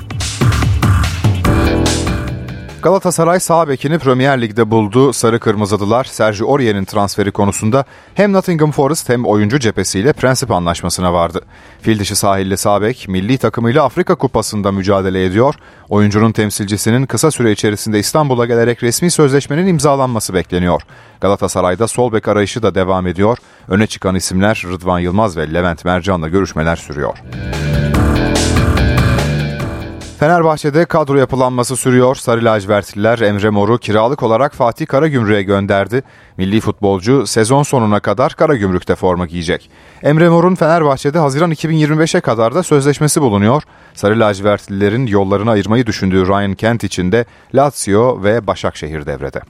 Galatasaray sağ bekini Premier Lig'de buldu. Sarı Kırmızılılar Sergio Aurier'in transferi konusunda hem Nottingham Forest hem oyuncu cephesiyle prensip anlaşmasına vardı. Fil dişi sahilli sağ bek milli takımıyla Afrika Kupası'nda mücadele ediyor. Oyuncunun temsilcisinin kısa süre içerisinde İstanbul'a gelerek resmi sözleşmenin imzalanması bekleniyor. Galatasaray'da sol bek arayışı da devam ediyor. Öne çıkan isimler Rıdvan Yılmaz ve Levent Mercan'la görüşmeler sürüyor. Fenerbahçe'de kadro yapılanması sürüyor. Sarı lacivertliler Emre Mor'u kiralık olarak Fatih Karagümrük'e gönderdi. Milli futbolcu sezon sonuna kadar Karagümrük'te forma giyecek. Emre Mor'un Fenerbahçe'de Haziran 2025'e kadar da sözleşmesi bulunuyor. Sarı lacivertlilerin yollarını ayırmayı düşündüğü Ryan Kent için de Lazio ve Başakşehir devrede.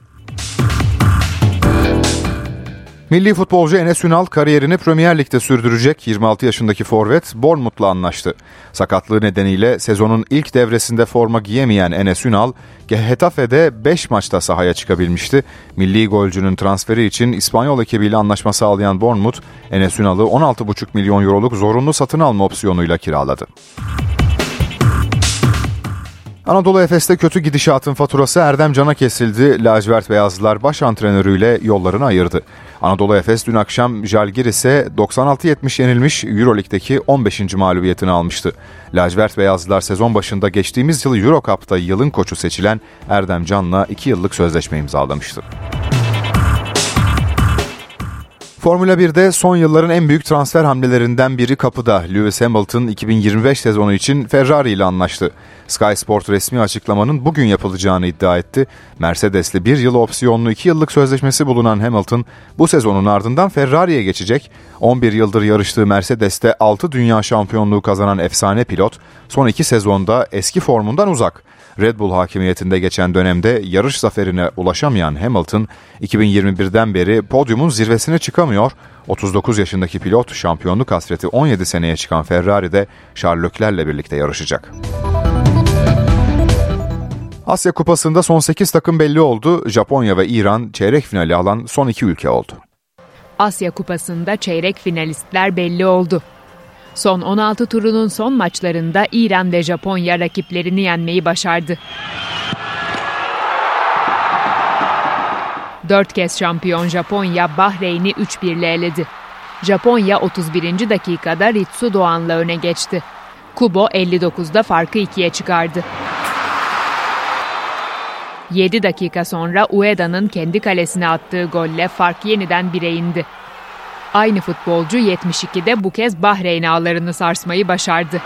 Milli futbolcu Enes Ünal kariyerini Premier Lig'de sürdürecek 26 yaşındaki forvet Bournemouth'la anlaştı. Sakatlığı nedeniyle sezonun ilk devresinde forma giyemeyen Enes Ünal, Getafe'de 5 maçta sahaya çıkabilmişti. Milli golcünün transferi için İspanyol ekibiyle anlaşma sağlayan Bournemouth, Enes Ünal'ı 16,5 milyon euroluk zorunlu satın alma opsiyonuyla kiraladı. Anadolu Efes'te kötü gidişatın faturası Erdem Can'a kesildi. Lacivert Beyazlılar baş antrenörüyle yollarını ayırdı. Anadolu Efes dün akşam Jalgiris'e 96-70 yenilmiş Euroleague'deki 15. mağlubiyetini almıştı. Lacivert Beyazlılar sezon başında geçtiğimiz yıl Euro yılın koçu seçilen Erdem Can'la 2 yıllık sözleşme imzalamıştı. Formula 1'de son yılların en büyük transfer hamlelerinden biri kapıda. Lewis Hamilton 2025 sezonu için Ferrari ile anlaştı. Sky Sport resmi açıklamanın bugün yapılacağını iddia etti. Mercedes'le bir yıl opsiyonlu 2 yıllık sözleşmesi bulunan Hamilton bu sezonun ardından Ferrari'ye geçecek. 11 yıldır yarıştığı Mercedes'te 6 dünya şampiyonluğu kazanan efsane pilot son 2 sezonda eski formundan uzak. Red Bull hakimiyetinde geçen dönemde yarış zaferine ulaşamayan Hamilton 2021'den beri podyumun zirvesine çıkamıyor. 39 yaşındaki pilot şampiyonluk hasreti 17 seneye çıkan Ferrari'de Charles Leclerc'le birlikte yarışacak. Asya Kupası'nda son 8 takım belli oldu. Japonya ve İran çeyrek finali alan son iki ülke oldu. Asya Kupası'nda çeyrek finalistler belli oldu. Son 16 turunun son maçlarında İran ve Japonya rakiplerini yenmeyi başardı. Dört kez şampiyon Japonya Bahreyn'i 3-1 ile eledi. Japonya 31. dakikada Ritsu Doğan'la öne geçti. Kubo 59'da farkı ikiye çıkardı. 7 dakika sonra Ueda'nın kendi kalesine attığı golle fark yeniden 1'e indi. Aynı futbolcu 72'de bu kez Bahreyn ağlarını sarsmayı başardı.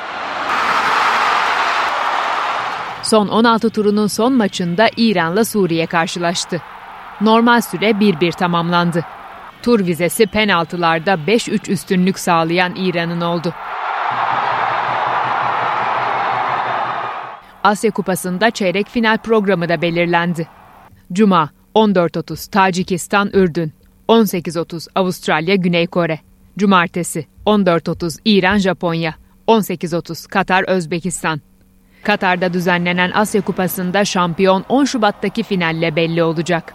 Son 16 turunun son maçında İran'la Suriye karşılaştı. Normal süre 1-1 tamamlandı. Tur vizesi penaltılarda 5-3 üstünlük sağlayan İran'ın oldu. Asya Kupası'nda çeyrek final programı da belirlendi. Cuma 14.30 Tacikistan Ürdün 18.30 Avustralya Güney Kore Cumartesi 14.30 İran Japonya 18.30 Katar Özbekistan Katar'da düzenlenen Asya Kupası'nda şampiyon 10 Şubat'taki finalle belli olacak.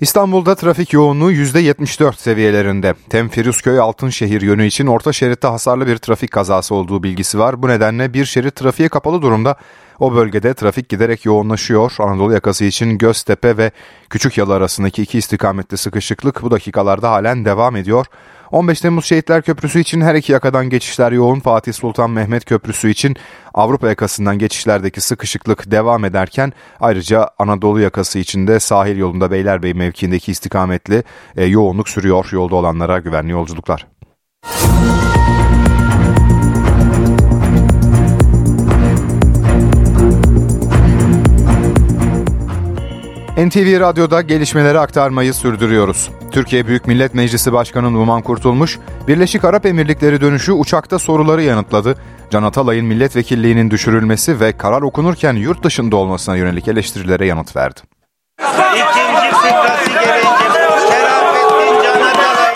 İstanbul'da trafik yoğunluğu %74 seviyelerinde. Tem Firuzköy Altınşehir yönü için orta şeritte hasarlı bir trafik kazası olduğu bilgisi var. Bu nedenle bir şerit trafiğe kapalı durumda. O bölgede trafik giderek yoğunlaşıyor. Anadolu yakası için Göztepe ve Küçük Yalı arasındaki iki istikamette sıkışıklık bu dakikalarda halen devam ediyor. 15 Temmuz Şehitler Köprüsü için her iki yakadan geçişler yoğun. Fatih Sultan Mehmet Köprüsü için Avrupa yakasından geçişlerdeki sıkışıklık devam ederken ayrıca Anadolu yakası için de sahil yolunda Beylerbeyi mevkiindeki istikametli e, yoğunluk sürüyor. Yolda olanlara güvenli yolculuklar. NTV Radyo'da gelişmeleri aktarmayı sürdürüyoruz. Türkiye Büyük Millet Meclisi Başkanı Numan Kurtulmuş, Birleşik Arap Emirlikleri dönüşü uçakta soruları yanıtladı. Can Atalay'ın milletvekilliğinin düşürülmesi ve karar okunurken yurt dışında olmasına yönelik eleştirilere yanıt verdi. İkinci fıkrası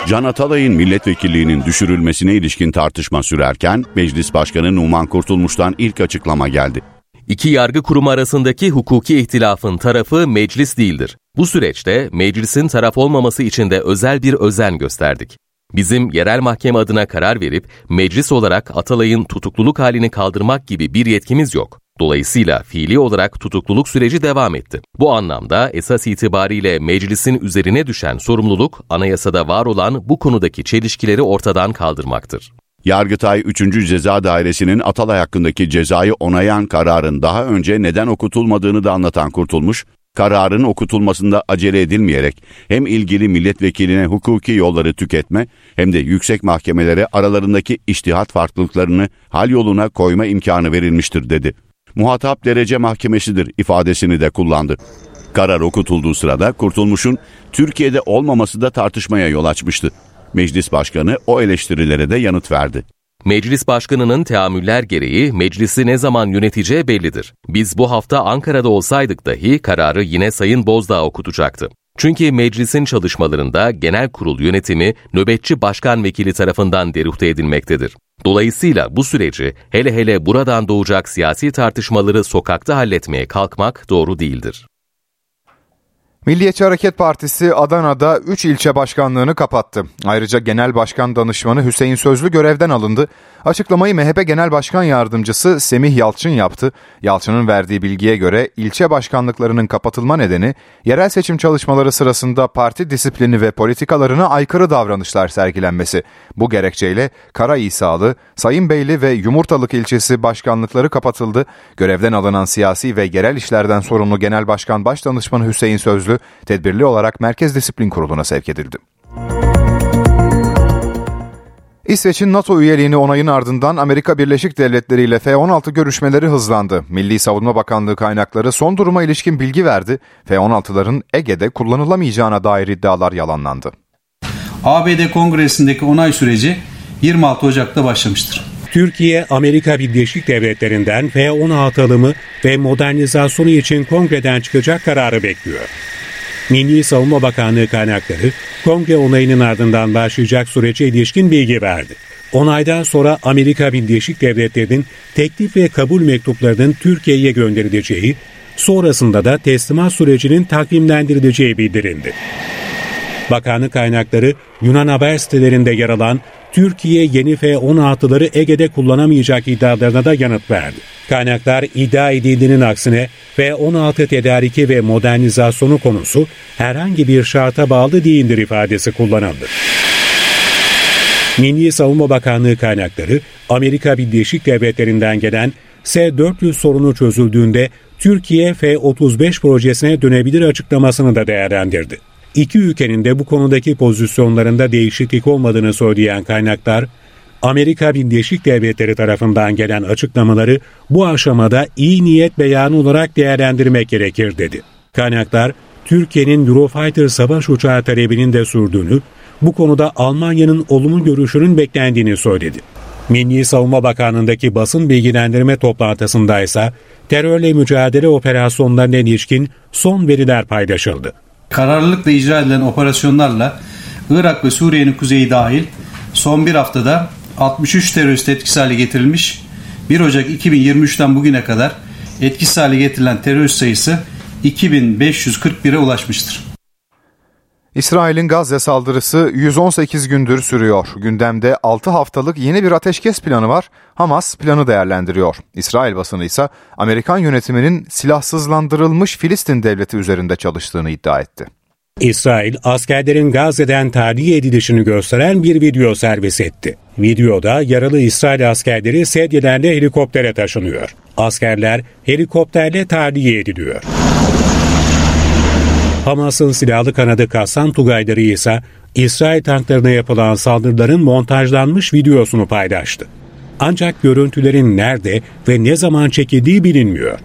Can Atalay'ın milletvekilliğinin düşürülmesine ilişkin tartışma sürerken Meclis Başkanı Numan Kurtulmuş'tan ilk açıklama geldi. İki yargı kurumu arasındaki hukuki ihtilafın tarafı meclis değildir. Bu süreçte meclisin taraf olmaması için de özel bir özen gösterdik. Bizim yerel mahkeme adına karar verip meclis olarak Atalay'ın tutukluluk halini kaldırmak gibi bir yetkimiz yok. Dolayısıyla fiili olarak tutukluluk süreci devam etti. Bu anlamda esas itibariyle meclisin üzerine düşen sorumluluk anayasada var olan bu konudaki çelişkileri ortadan kaldırmaktır. Yargıtay 3. Ceza Dairesi'nin Atalay hakkındaki cezayı onayan kararın daha önce neden okutulmadığını da anlatan Kurtulmuş, kararın okutulmasında acele edilmeyerek hem ilgili milletvekiline hukuki yolları tüketme hem de yüksek mahkemelere aralarındaki iştihat farklılıklarını hal yoluna koyma imkanı verilmiştir dedi. Muhatap derece mahkemesidir ifadesini de kullandı. Karar okutulduğu sırada Kurtulmuş'un Türkiye'de olmaması da tartışmaya yol açmıştı. Meclis Başkanı o eleştirilere de yanıt verdi. Meclis Başkanı'nın teamüller gereği meclisi ne zaman yöneteceği bellidir. Biz bu hafta Ankara'da olsaydık dahi kararı yine Sayın Bozdağ okutacaktı. Çünkü meclisin çalışmalarında genel kurul yönetimi nöbetçi başkan vekili tarafından deruhte edilmektedir. Dolayısıyla bu süreci hele hele buradan doğacak siyasi tartışmaları sokakta halletmeye kalkmak doğru değildir. Milliyetçi Hareket Partisi Adana'da 3 ilçe başkanlığını kapattı. Ayrıca Genel Başkan Danışmanı Hüseyin Sözlü görevden alındı. Açıklamayı MHP Genel Başkan Yardımcısı Semih Yalçın yaptı. Yalçın'ın verdiği bilgiye göre ilçe başkanlıklarının kapatılma nedeni yerel seçim çalışmaları sırasında parti disiplini ve politikalarına aykırı davranışlar sergilenmesi. Bu gerekçeyle Kara İsalı, Sayın Beyli ve Yumurtalık ilçesi başkanlıkları kapatıldı. Görevden alınan siyasi ve yerel işlerden sorumlu Genel Başkan Başdanışmanı Hüseyin Sözlü tedbirli olarak Merkez Disiplin Kurulu'na sevk edildi. İsveç'in NATO üyeliğini onayın ardından Amerika Birleşik Devletleri ile F-16 görüşmeleri hızlandı. Milli Savunma Bakanlığı kaynakları son duruma ilişkin bilgi verdi. F-16'ların Ege'de kullanılamayacağına dair iddialar yalanlandı. ABD Kongresi'ndeki onay süreci 26 Ocak'ta başlamıştır. Türkiye, Amerika Birleşik Devletleri'nden F-16 alımı ve modernizasyonu için kongreden çıkacak kararı bekliyor. Milli Savunma Bakanlığı kaynakları kongre onayının ardından başlayacak sürece ilişkin bilgi verdi. Onaydan sonra Amerika Birleşik Devletleri'nin teklif ve kabul mektuplarının Türkiye'ye gönderileceği, sonrasında da teslimat sürecinin takvimlendirileceği bildirildi. Bakanlık kaynakları Yunan haber sitelerinde yer alan Türkiye yeni F-16'ları Ege'de kullanamayacak iddialarına da yanıt verdi. Kaynaklar iddia edildiğinin aksine F-16 tedariki ve modernizasyonu konusu herhangi bir şarta bağlı değildir ifadesi kullanıldı. Milli Savunma Bakanlığı kaynakları Amerika Birleşik Devletleri'nden gelen S-400 sorunu çözüldüğünde Türkiye F-35 projesine dönebilir açıklamasını da değerlendirdi. İki ülkenin de bu konudaki pozisyonlarında değişiklik olmadığını söyleyen kaynaklar, Amerika Birleşik Devletleri tarafından gelen açıklamaları bu aşamada iyi niyet beyanı olarak değerlendirmek gerekir dedi. Kaynaklar, Türkiye'nin Eurofighter savaş uçağı talebinin de sürdüğünü, bu konuda Almanya'nın olumlu görüşünün beklendiğini söyledi. Milli Savunma Bakanlığı'ndaki basın bilgilendirme toplantısında ise terörle mücadele operasyonlarına ilişkin son veriler paylaşıldı. Kararlılıkla icra edilen operasyonlarla Irak ve Suriye'nin kuzeyi dahil son bir haftada 63 terörist etkisiz hale getirilmiş. 1 Ocak 2023'ten bugüne kadar etkisiz hale getirilen terörist sayısı 2541'e ulaşmıştır. İsrail'in Gazze saldırısı 118 gündür sürüyor. Gündemde 6 haftalık yeni bir ateşkes planı var. Hamas planı değerlendiriyor. İsrail basını ise Amerikan yönetiminin silahsızlandırılmış Filistin devleti üzerinde çalıştığını iddia etti. İsrail askerlerin Gazze'den tahliye edilişini gösteren bir video servis etti. Videoda yaralı İsrail askerleri sedyelerle helikoptere taşınıyor. Askerler helikopterle tahliye ediliyor. Hamas'ın silahlı kanadı Kassam Tugayları ise İsrail tanklarına yapılan saldırıların montajlanmış videosunu paylaştı. Ancak görüntülerin nerede ve ne zaman çekildiği bilinmiyor.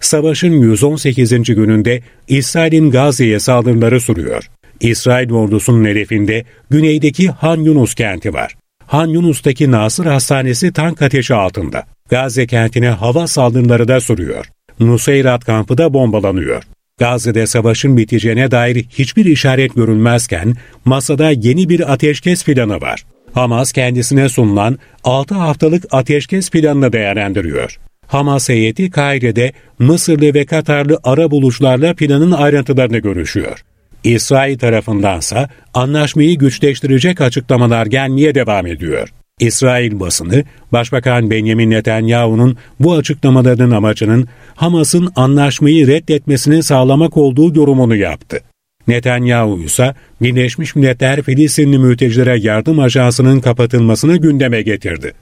Savaşın 118. gününde İsrail'in Gazze'ye saldırıları sürüyor. İsrail ordusunun hedefinde güneydeki Han Yunus kenti var. Han Yunus'taki Nasır Hastanesi tank ateşi altında. Gazze kentine hava saldırıları da sürüyor. Nuseyrat kampı da bombalanıyor. Gazze'de savaşın biteceğine dair hiçbir işaret görülmezken masada yeni bir ateşkes planı var. Hamas kendisine sunulan 6 haftalık ateşkes planını değerlendiriyor. Hamas heyeti Kaire'de Mısırlı ve Katarlı ara bulucularla planın ayrıntılarını görüşüyor. İsrail tarafındansa anlaşmayı güçleştirecek açıklamalar gelmeye devam ediyor. İsrail basını, Başbakan Benjamin Netanyahu'nun bu açıklamalarının amacının Hamas'ın anlaşmayı reddetmesini sağlamak olduğu yorumunu yaptı. Netanyahu ise Birleşmiş Milletler Filistinli Mültecilere Yardım Ajansı'nın kapatılmasını gündeme getirdi.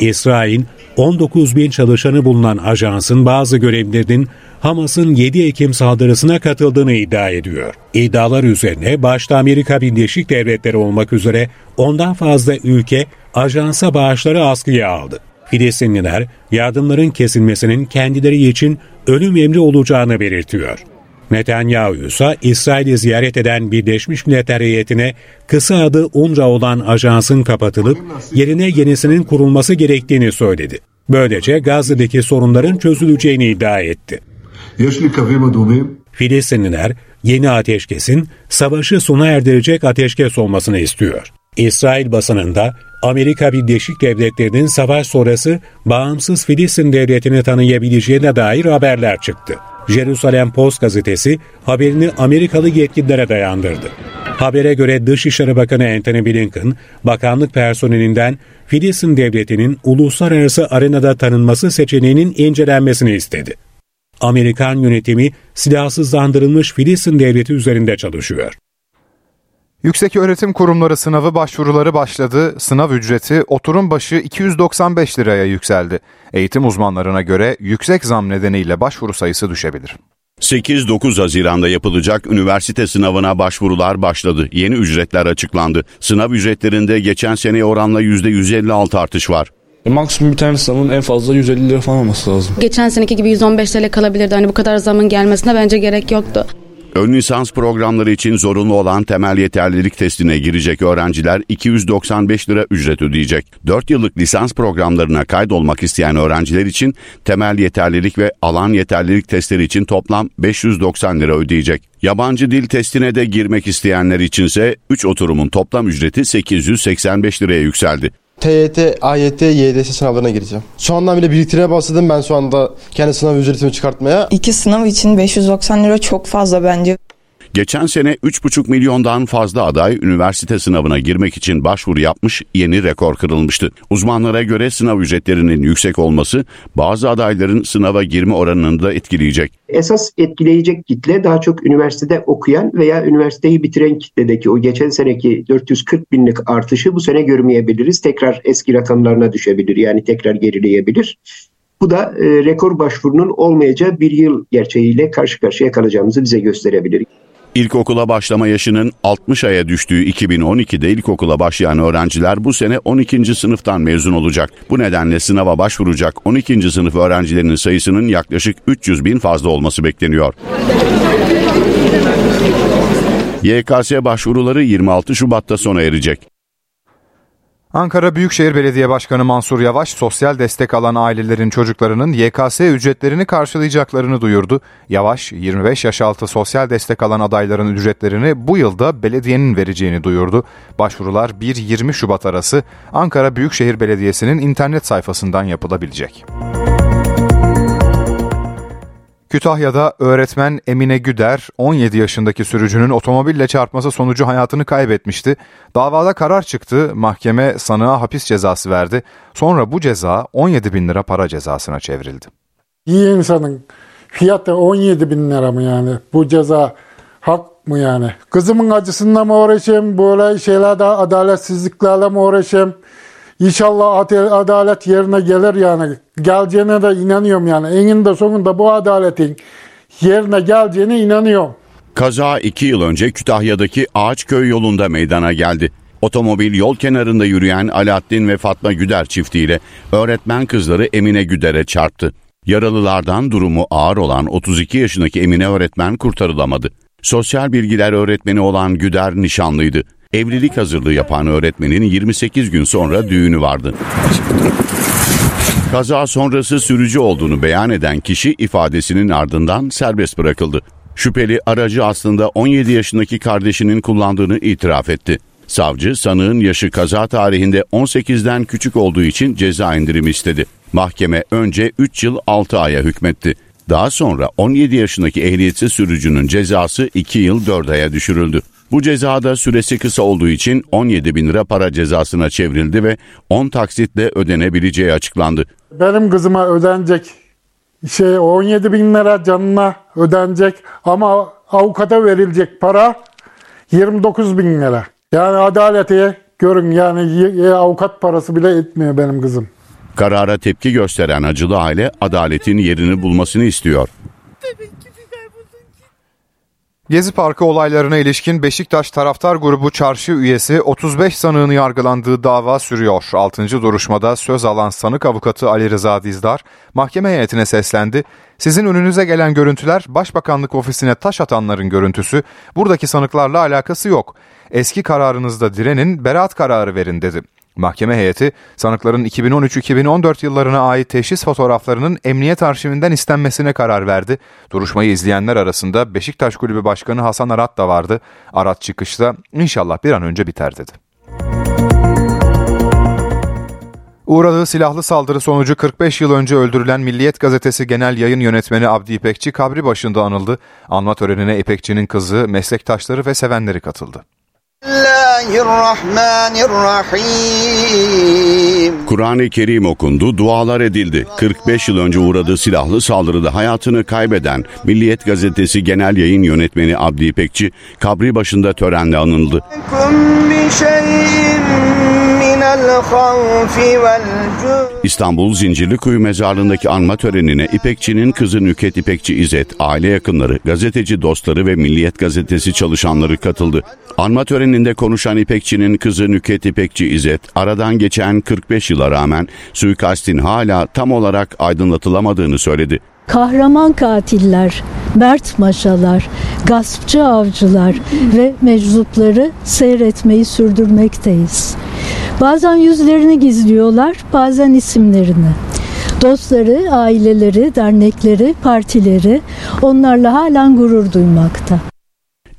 İsrail, 19 bin çalışanı bulunan ajansın bazı görevlilerinin Hamas'ın 7 Ekim saldırısına katıldığını iddia ediyor. İddialar üzerine başta Amerika Birleşik Devletleri olmak üzere ondan fazla ülke ajansa bağışları askıya aldı. Filistinliler yardımların kesilmesinin kendileri için ölüm emri olacağını belirtiyor. Netanyahu ise İsrail'i ziyaret eden Birleşmiş Milletler heyetine kısa adı UNRWA olan ajansın kapatılıp yerine yenisinin kurulması gerektiğini söyledi. Böylece Gazze'deki sorunların çözüleceğini iddia etti. Filistinliler yeni ateşkesin savaşı sona erdirecek ateşkes olmasını istiyor. İsrail basınında Amerika Birleşik Devletleri'nin savaş sonrası bağımsız Filistin devletini tanıyabileceğine dair haberler çıktı. Jerusalem Post gazetesi haberini Amerikalı yetkililere dayandırdı. Habere göre Dışişleri Bakanı Antony Blinken, bakanlık personelinden Filistin devletinin uluslararası arenada tanınması seçeneğinin incelenmesini istedi. Amerikan yönetimi silahsızlandırılmış Filistin devleti üzerinde çalışıyor. Yüksek Öğretim Kurumları sınavı başvuruları başladı. Sınav ücreti oturum başı 295 liraya yükseldi. Eğitim uzmanlarına göre yüksek zam nedeniyle başvuru sayısı düşebilir. 8-9 Haziran'da yapılacak üniversite sınavına başvurular başladı. Yeni ücretler açıklandı. Sınav ücretlerinde geçen seneye oranla %156 artış var. E, maksimum bir tane sınavın en fazla 150 lira falan olması lazım. Geçen seneki gibi 115 TL kalabilirdi. Hani bu kadar zamın gelmesine bence gerek yoktu. Ön lisans programları için zorunlu olan temel yeterlilik testine girecek öğrenciler 295 lira ücret ödeyecek. 4 yıllık lisans programlarına kaydolmak isteyen öğrenciler için temel yeterlilik ve alan yeterlilik testleri için toplam 590 lira ödeyecek. Yabancı dil testine de girmek isteyenler içinse 3 oturumun toplam ücreti 885 liraya yükseldi. TYT, AYT, YDS sınavlarına gireceğim. Şu andan bile biriktirmeye başladım ben şu anda kendi sınav ücretimi çıkartmaya. İki sınav için 590 lira çok fazla bence. Geçen sene 3,5 milyondan fazla aday üniversite sınavına girmek için başvuru yapmış, yeni rekor kırılmıştı. Uzmanlara göre sınav ücretlerinin yüksek olması bazı adayların sınava girme oranını da etkileyecek. Esas etkileyecek kitle daha çok üniversitede okuyan veya üniversiteyi bitiren kitledeki o geçen seneki 440 binlik artışı bu sene görmeyebiliriz. Tekrar eski rakamlarına düşebilir yani tekrar gerileyebilir. Bu da e, rekor başvurunun olmayacağı bir yıl gerçeğiyle karşı karşıya kalacağımızı bize gösterebilir. İlkokula başlama yaşının 60 aya düştüğü 2012'de ilkokula başlayan öğrenciler bu sene 12. sınıftan mezun olacak. Bu nedenle sınava başvuracak 12. sınıf öğrencilerinin sayısının yaklaşık 300 bin fazla olması bekleniyor. YKS başvuruları 26 Şubat'ta sona erecek. Ankara Büyükşehir Belediye Başkanı Mansur Yavaş, sosyal destek alan ailelerin çocuklarının YKS ücretlerini karşılayacaklarını duyurdu. Yavaş, 25 yaş altı sosyal destek alan adayların ücretlerini bu yılda belediyenin vereceğini duyurdu. Başvurular 1-20 Şubat arası Ankara Büyükşehir Belediyesi'nin internet sayfasından yapılabilecek. Kütahya'da öğretmen Emine Güder 17 yaşındaki sürücünün otomobille çarpması sonucu hayatını kaybetmişti. Davada karar çıktı, mahkeme sanığa hapis cezası verdi. Sonra bu ceza 17 bin lira para cezasına çevrildi. İyi insanın fiyatı 17 bin lira mı yani? Bu ceza hak mı yani? Kızımın acısında mı uğraşayım? Böyle şeylerde adaletsizliklerle mi uğraşayım? İnşallah adalet yerine gelir yani. Geleceğine de inanıyorum yani. Eninde sonunda bu adaletin yerine geleceğine inanıyorum. Kaza 2 yıl önce Kütahya'daki Ağaçköy yolunda meydana geldi. Otomobil yol kenarında yürüyen Alaaddin ve Fatma Güder çiftiyle öğretmen kızları Emine Güder'e çarptı. Yaralılardan durumu ağır olan 32 yaşındaki Emine öğretmen kurtarılamadı. Sosyal bilgiler öğretmeni olan Güder nişanlıydı. Evlilik hazırlığı yapan öğretmenin 28 gün sonra düğünü vardı. Kaza sonrası sürücü olduğunu beyan eden kişi ifadesinin ardından serbest bırakıldı. Şüpheli aracı aslında 17 yaşındaki kardeşinin kullandığını itiraf etti. Savcı sanığın yaşı kaza tarihinde 18'den küçük olduğu için ceza indirimi istedi. Mahkeme önce 3 yıl 6 aya hükmetti. Daha sonra 17 yaşındaki ehliyetsiz sürücünün cezası 2 yıl 4 aya düşürüldü. Bu cezada süresi kısa olduğu için 17 bin lira para cezasına çevrildi ve 10 taksitle ödenebileceği açıklandı. Benim kızıma ödenecek şey 17 bin lira canına ödenecek ama avukata verilecek para 29 bin lira. Yani adaleti görün yani avukat parası bile etmiyor benim kızım. Karara tepki gösteren acılı aile adaletin yerini bulmasını istiyor. Gezi Parkı olaylarına ilişkin Beşiktaş taraftar grubu çarşı üyesi 35 sanığın yargılandığı dava sürüyor. 6. duruşmada söz alan sanık avukatı Ali Rıza Dizdar mahkeme heyetine seslendi. Sizin önünüze gelen görüntüler Başbakanlık ofisine taş atanların görüntüsü. Buradaki sanıklarla alakası yok. Eski kararınızda direnin, beraat kararı verin dedi. Mahkeme heyeti sanıkların 2013-2014 yıllarına ait teşhis fotoğraflarının emniyet arşivinden istenmesine karar verdi. Duruşmayı izleyenler arasında Beşiktaş Kulübü Başkanı Hasan Arat da vardı. Arat çıkışta inşallah bir an önce biter dedi. Uğradığı silahlı saldırı sonucu 45 yıl önce öldürülen Milliyet Gazetesi Genel Yayın Yönetmeni Abdi İpekçi kabri başında anıldı. Anma törenine İpekçi'nin kızı, meslektaşları ve sevenleri katıldı. Kur'an-ı Kerim okundu, dualar edildi. 45 yıl önce uğradığı silahlı saldırıda hayatını kaybeden Milliyet Gazetesi Genel Yayın Yönetmeni Abdi İpekçi kabri başında törenle anıldı. İstanbul Zincirlikuyu mezarlığındaki anma törenine İpekçi'nin kızı Nüket İpekçi İzzet, aile yakınları, gazeteci dostları ve Milliyet Gazetesi çalışanları katıldı. Anma töreninde konuşan İpekçi'nin kızı Nüket İpekçi İzzet, aradan geçen 45 yıla rağmen suikastin hala tam olarak aydınlatılamadığını söyledi. Kahraman katiller, mert maşalar, gaspçı avcılar ve meczupları seyretmeyi sürdürmekteyiz. Bazen yüzlerini gizliyorlar, bazen isimlerini. Dostları, aileleri, dernekleri, partileri onlarla halen gurur duymakta.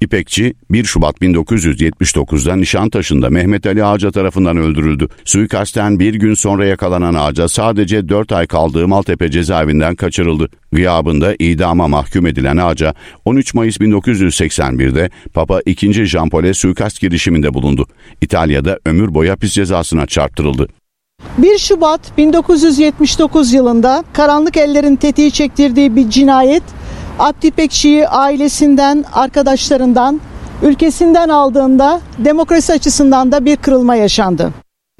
İpekçi 1 Şubat 1979'da Nişantaşı'nda Mehmet Ali Ağaca tarafından öldürüldü. Suikasten bir gün sonra yakalanan Ağaca sadece 4 ay kaldığı Maltepe cezaevinden kaçırıldı. Gıyabında idama mahkum edilen Ağaca 13 Mayıs 1981'de Papa II. Jean Paul'e suikast girişiminde bulundu. İtalya'da ömür boyu hapis cezasına çarptırıldı. 1 Şubat 1979 yılında karanlık ellerin tetiği çektirdiği bir cinayet Abdi İpekçi'yi ailesinden, arkadaşlarından, ülkesinden aldığında demokrasi açısından da bir kırılma yaşandı.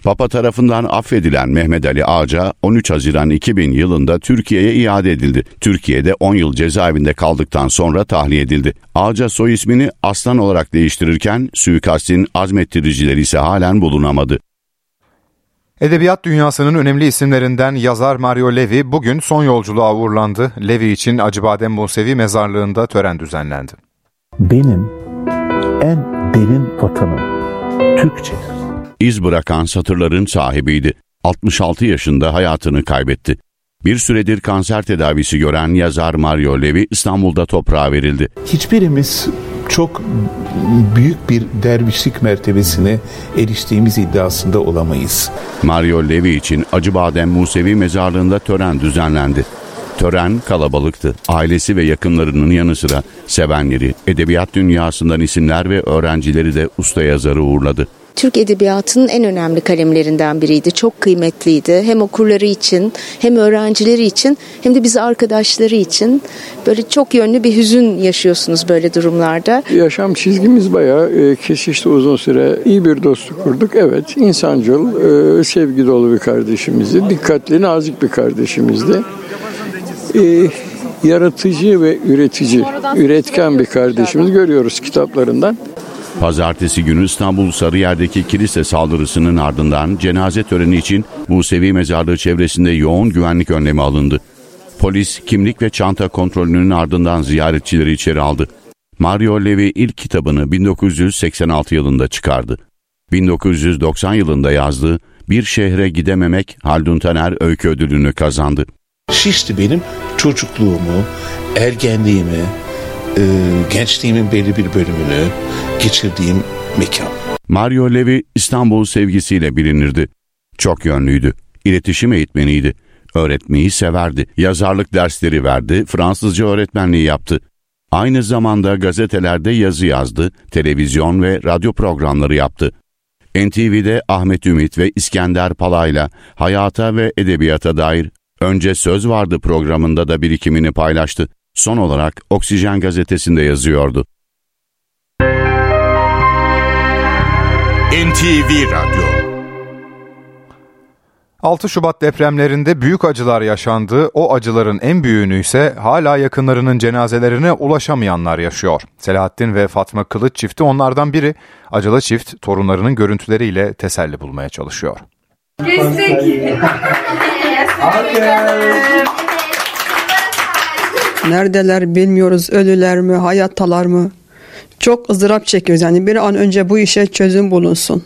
Papa tarafından affedilen Mehmet Ali Ağca 13 Haziran 2000 yılında Türkiye'ye iade edildi. Türkiye'de 10 yıl cezaevinde kaldıktan sonra tahliye edildi. Ağca soy ismini Aslan olarak değiştirirken suikastin azmettiricileri ise halen bulunamadı. Edebiyat dünyasının önemli isimlerinden yazar Mario Levi bugün son yolculuğa uğurlandı. Levi için Acıbadem Musevi mezarlığında tören düzenlendi. Benim en derin vatanım Türkçe. İz bırakan satırların sahibiydi. 66 yaşında hayatını kaybetti. Bir süredir kanser tedavisi gören yazar Mario Levi İstanbul'da toprağa verildi. Hiçbirimiz çok büyük bir dervişlik mertebesine eriştiğimiz iddiasında olamayız. Mario Levi için Acıbadem Musevi mezarlığında tören düzenlendi. Tören kalabalıktı. Ailesi ve yakınlarının yanı sıra sevenleri, edebiyat dünyasından isimler ve öğrencileri de usta yazarı uğurladı. Türk Edebiyatı'nın en önemli kalemlerinden biriydi. Çok kıymetliydi. Hem okurları için, hem öğrencileri için, hem de biz arkadaşları için. Böyle çok yönlü bir hüzün yaşıyorsunuz böyle durumlarda. Yaşam çizgimiz bayağı e, kesişti uzun süre. İyi bir dostluk kurduk. Evet, insancıl, e, sevgi dolu bir kardeşimizdi. Dikkatli, nazik bir kardeşimizdi. E, yaratıcı ve üretici, üretken bir kardeşimiz görüyoruz kitaplarından. Pazartesi günü İstanbul Sarıyer'deki kilise saldırısının ardından cenaze töreni için Musevi mezarlığı çevresinde yoğun güvenlik önlemi alındı. Polis kimlik ve çanta kontrolünün ardından ziyaretçileri içeri aldı. Mario Levi ilk kitabını 1986 yılında çıkardı. 1990 yılında yazdığı Bir Şehre Gidememek Haldun Taner Öykü Ödülünü kazandı. Şişli benim çocukluğumu, ergenliğimi, e, gençliğimin belli bir bölümünü geçirdiğim mekan. Mario Levi İstanbul sevgisiyle bilinirdi. Çok yönlüydü. İletişim eğitmeniydi. Öğretmeyi severdi. Yazarlık dersleri verdi. Fransızca öğretmenliği yaptı. Aynı zamanda gazetelerde yazı yazdı. Televizyon ve radyo programları yaptı. NTV'de Ahmet Ümit ve İskender Pala'yla hayata ve edebiyata dair Önce Söz Vardı programında da birikimini paylaştı. Son olarak Oksijen gazetesinde yazıyordu. NTV Radyo 6 Şubat depremlerinde büyük acılar yaşandı. O acıların en büyüğünü ise hala yakınlarının cenazelerine ulaşamayanlar yaşıyor. Selahattin ve Fatma Kılıç çifti onlardan biri. Acılı çift torunlarının görüntüleriyle teselli bulmaya çalışıyor. Neredeler bilmiyoruz. Ölüler mi, hayattalar mı? Çok ızdırap çekiyoruz. Yani bir an önce bu işe çözüm bulunsun.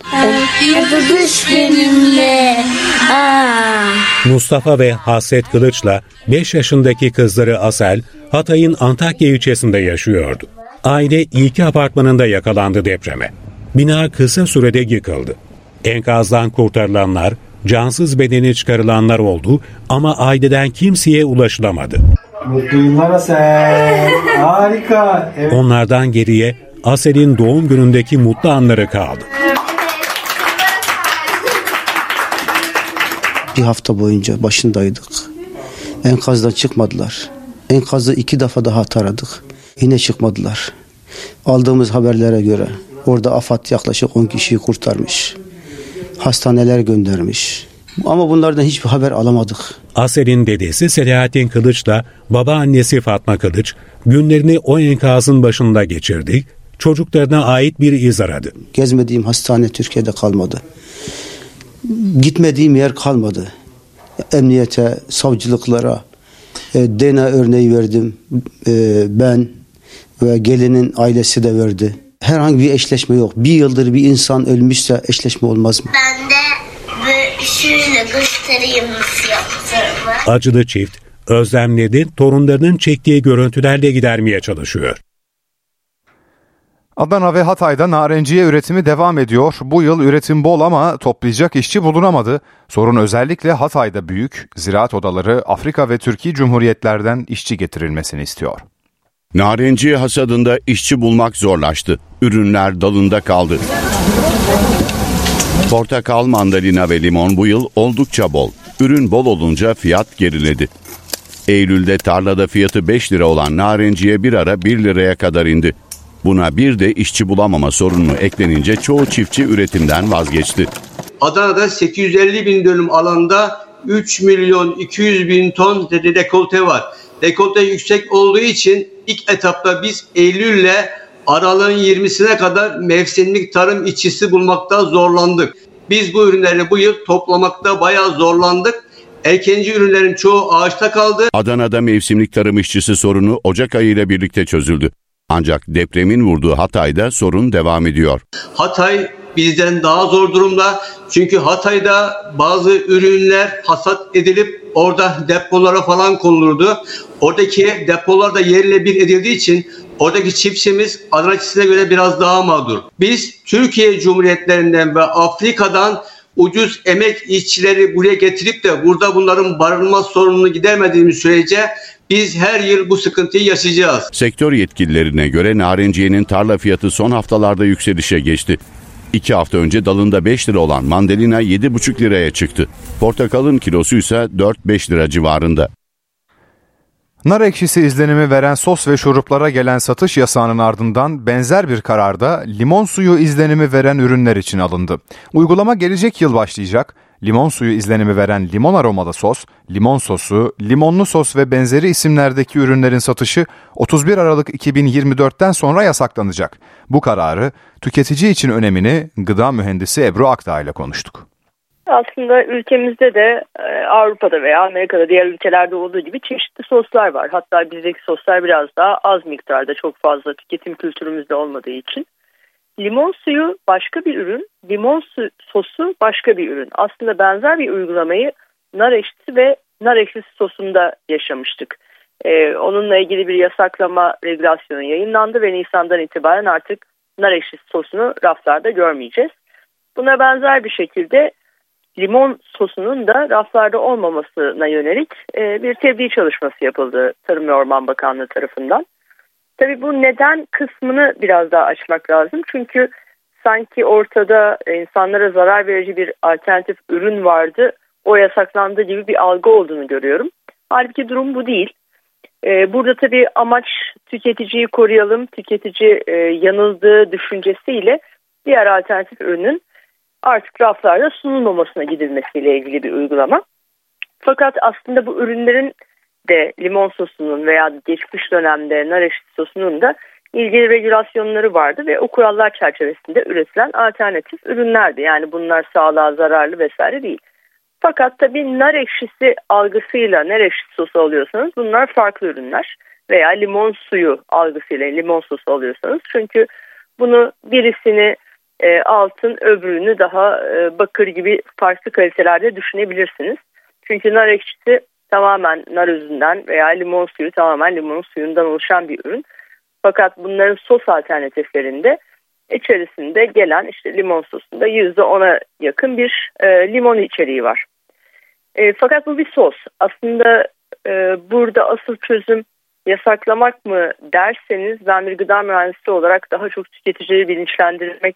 Mustafa ve Hasret Kılıç'la 5 yaşındaki kızları Asel, Hatay'ın Antakya ilçesinde yaşıyordu. Aile ilki apartmanında yakalandı depreme. Bina kısa sürede yıkıldı. Enkazdan kurtarılanlar, cansız bedeni çıkarılanlar oldu ama aileden kimseye ulaşılamadı. Mutlu yıllar Asel. Harika. Evet. Onlardan geriye Asel'in doğum günündeki mutlu anları kaldı. Bir hafta boyunca başındaydık. Enkazdan çıkmadılar. Enkazda iki defa daha taradık. Yine çıkmadılar. Aldığımız haberlere göre orada AFAD yaklaşık 10 kişiyi kurtarmış. Hastaneler göndermiş. Ama bunlardan hiçbir haber alamadık. Asel'in dedesi Selahattin Kılıç'la babaannesi Fatma Kılıç günlerini o enkazın başında geçirdi. Çocuklarına ait bir iz aradı. Gezmediğim hastane Türkiye'de kalmadı. Gitmediğim yer kalmadı. Emniyete, savcılıklara e, DNA örneği verdim. E, ben ve gelinin ailesi de verdi. Herhangi bir eşleşme yok. Bir yıldır bir insan ölmüşse eşleşme olmaz mı? Ben de böyle şöyle göstereyim nasıl yaptığımı. Acılı çift özlemleri torunlarının çektiği görüntülerle gidermeye çalışıyor. Adana ve Hatay'da narenciye üretimi devam ediyor. Bu yıl üretim bol ama toplayacak işçi bulunamadı. Sorun özellikle Hatay'da büyük. Ziraat odaları Afrika ve Türkiye Cumhuriyetlerden işçi getirilmesini istiyor. Narenciye hasadında işçi bulmak zorlaştı. Ürünler dalında kaldı. Portakal, mandalina ve limon bu yıl oldukça bol. Ürün bol olunca fiyat geriledi. Eylül'de tarlada fiyatı 5 lira olan narenciye bir ara 1 liraya kadar indi. Buna bir de işçi bulamama sorununu eklenince çoğu çiftçi üretimden vazgeçti. Adana'da 850 bin dönüm alanda 3 milyon 200 bin ton dekolte var. Dekolte yüksek olduğu için ilk etapta biz Eylül'le aralığın 20'sine kadar mevsimlik tarım işçisi bulmakta zorlandık. Biz bu ürünleri bu yıl toplamakta bayağı zorlandık. Erkenci ürünlerin çoğu ağaçta kaldı. Adana'da mevsimlik tarım işçisi sorunu Ocak ayı ile birlikte çözüldü. Ancak depremin vurduğu Hatay'da sorun devam ediyor. Hatay bizden daha zor durumda. Çünkü Hatay'da bazı ürünler hasat edilip orada depolara falan konulurdu. Oradaki depolar da yerle bir edildiği için oradaki çiftçimiz Adana göre biraz daha mağdur. Biz Türkiye Cumhuriyetlerinden ve Afrika'dan ucuz emek işçileri buraya getirip de burada bunların barınma sorununu gidermediğimiz sürece biz her yıl bu sıkıntıyı yaşayacağız. Sektör yetkililerine göre narenciyenin tarla fiyatı son haftalarda yükselişe geçti. İki hafta önce dalında 5 lira olan mandalina 7,5 liraya çıktı. Portakalın kilosu ise 4-5 lira civarında. Nar ekşisi izlenimi veren sos ve şuruplara gelen satış yasağının ardından benzer bir kararda limon suyu izlenimi veren ürünler için alındı. Uygulama gelecek yıl başlayacak. Limon suyu izlenimi veren limon aromalı sos, limon sosu, limonlu sos ve benzeri isimlerdeki ürünlerin satışı 31 Aralık 2024'ten sonra yasaklanacak. Bu kararı tüketici için önemini gıda mühendisi Ebru Akdağ ile konuştuk. Aslında ülkemizde de e, Avrupa'da veya Amerika'da diğer ülkelerde olduğu gibi çeşitli soslar var. Hatta bizdeki soslar biraz daha az miktarda çok fazla tüketim kültürümüzde olmadığı için. Limon suyu başka bir ürün, limon su, sosu başka bir ürün. Aslında benzer bir uygulamayı nar ekşisi ve nar ekşisi sosunda yaşamıştık. Ee, onunla ilgili bir yasaklama regülasyonu yayınlandı ve Nisan'dan itibaren artık nar ekşisi sosunu raflarda görmeyeceğiz. Buna benzer bir şekilde limon sosunun da raflarda olmamasına yönelik e, bir tebliğ çalışması yapıldı Tarım ve Orman Bakanlığı tarafından. Tabii bu neden kısmını biraz daha açmak lazım. Çünkü sanki ortada insanlara zarar verici bir alternatif ürün vardı. O yasaklandı gibi bir algı olduğunu görüyorum. Halbuki durum bu değil. Ee, burada tabii amaç tüketiciyi koruyalım, tüketici e, yanıldığı düşüncesiyle diğer alternatif ürünün artık raflarda sunulmamasına gidilmesiyle ilgili bir uygulama. Fakat aslında bu ürünlerin de limon sosunun veya geçmiş dönemde nar eşit sosunun da ilgili regülasyonları vardı ve o kurallar çerçevesinde üretilen alternatif ürünlerdi. Yani bunlar sağlığa zararlı vesaire değil. Fakat tabii nar ekşisi algısıyla nar ekşisi sosu alıyorsanız bunlar farklı ürünler. Veya limon suyu algısıyla limon sosu alıyorsanız. Çünkü bunu birisini e, altın öbürünü daha e, bakır gibi farklı kalitelerde düşünebilirsiniz. Çünkü nar ekşisi tamamen nar özünden veya limon suyu tamamen limon suyundan oluşan bir ürün. Fakat bunların sos alternatiflerinde içerisinde gelen işte limon sosunda %10'a yakın bir e, limon içeriği var. E, fakat bu bir sos. Aslında e, burada asıl çözüm yasaklamak mı derseniz ben bir gıda mühendisi olarak daha çok tüketiciyi bilinçlendirmek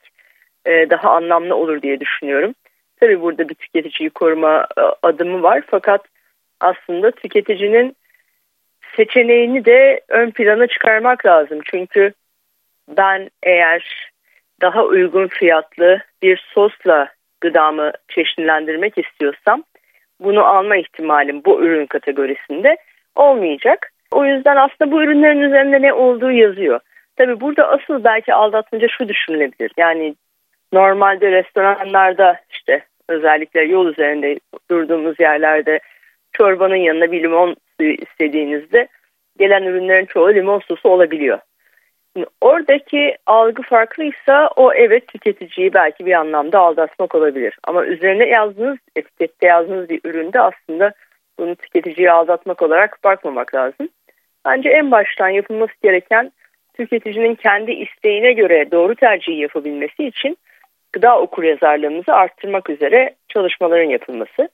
e, daha anlamlı olur diye düşünüyorum. Tabii burada bir tüketiciyi koruma e, adımı var fakat aslında tüketicinin seçeneğini de ön plana çıkarmak lazım. Çünkü ben eğer daha uygun fiyatlı bir sosla gıdamı çeşitlendirmek istiyorsam bunu alma ihtimalim bu ürün kategorisinde olmayacak. O yüzden aslında bu ürünlerin üzerinde ne olduğu yazıyor. Tabi burada asıl belki aldatmaca şu düşünülebilir. Yani normalde restoranlarda işte özellikle yol üzerinde durduğumuz yerlerde çorbanın yanına bir limon suyu istediğinizde gelen ürünlerin çoğu limon sosu olabiliyor. Şimdi oradaki algı farklıysa o evet tüketiciyi belki bir anlamda aldatmak olabilir. Ama üzerine yazdığınız etikette yazdığınız bir üründe aslında bunu tüketiciyi aldatmak olarak bakmamak lazım. Bence en baştan yapılması gereken tüketicinin kendi isteğine göre doğru tercihi yapabilmesi için gıda okuryazarlığımızı arttırmak üzere çalışmaların yapılması.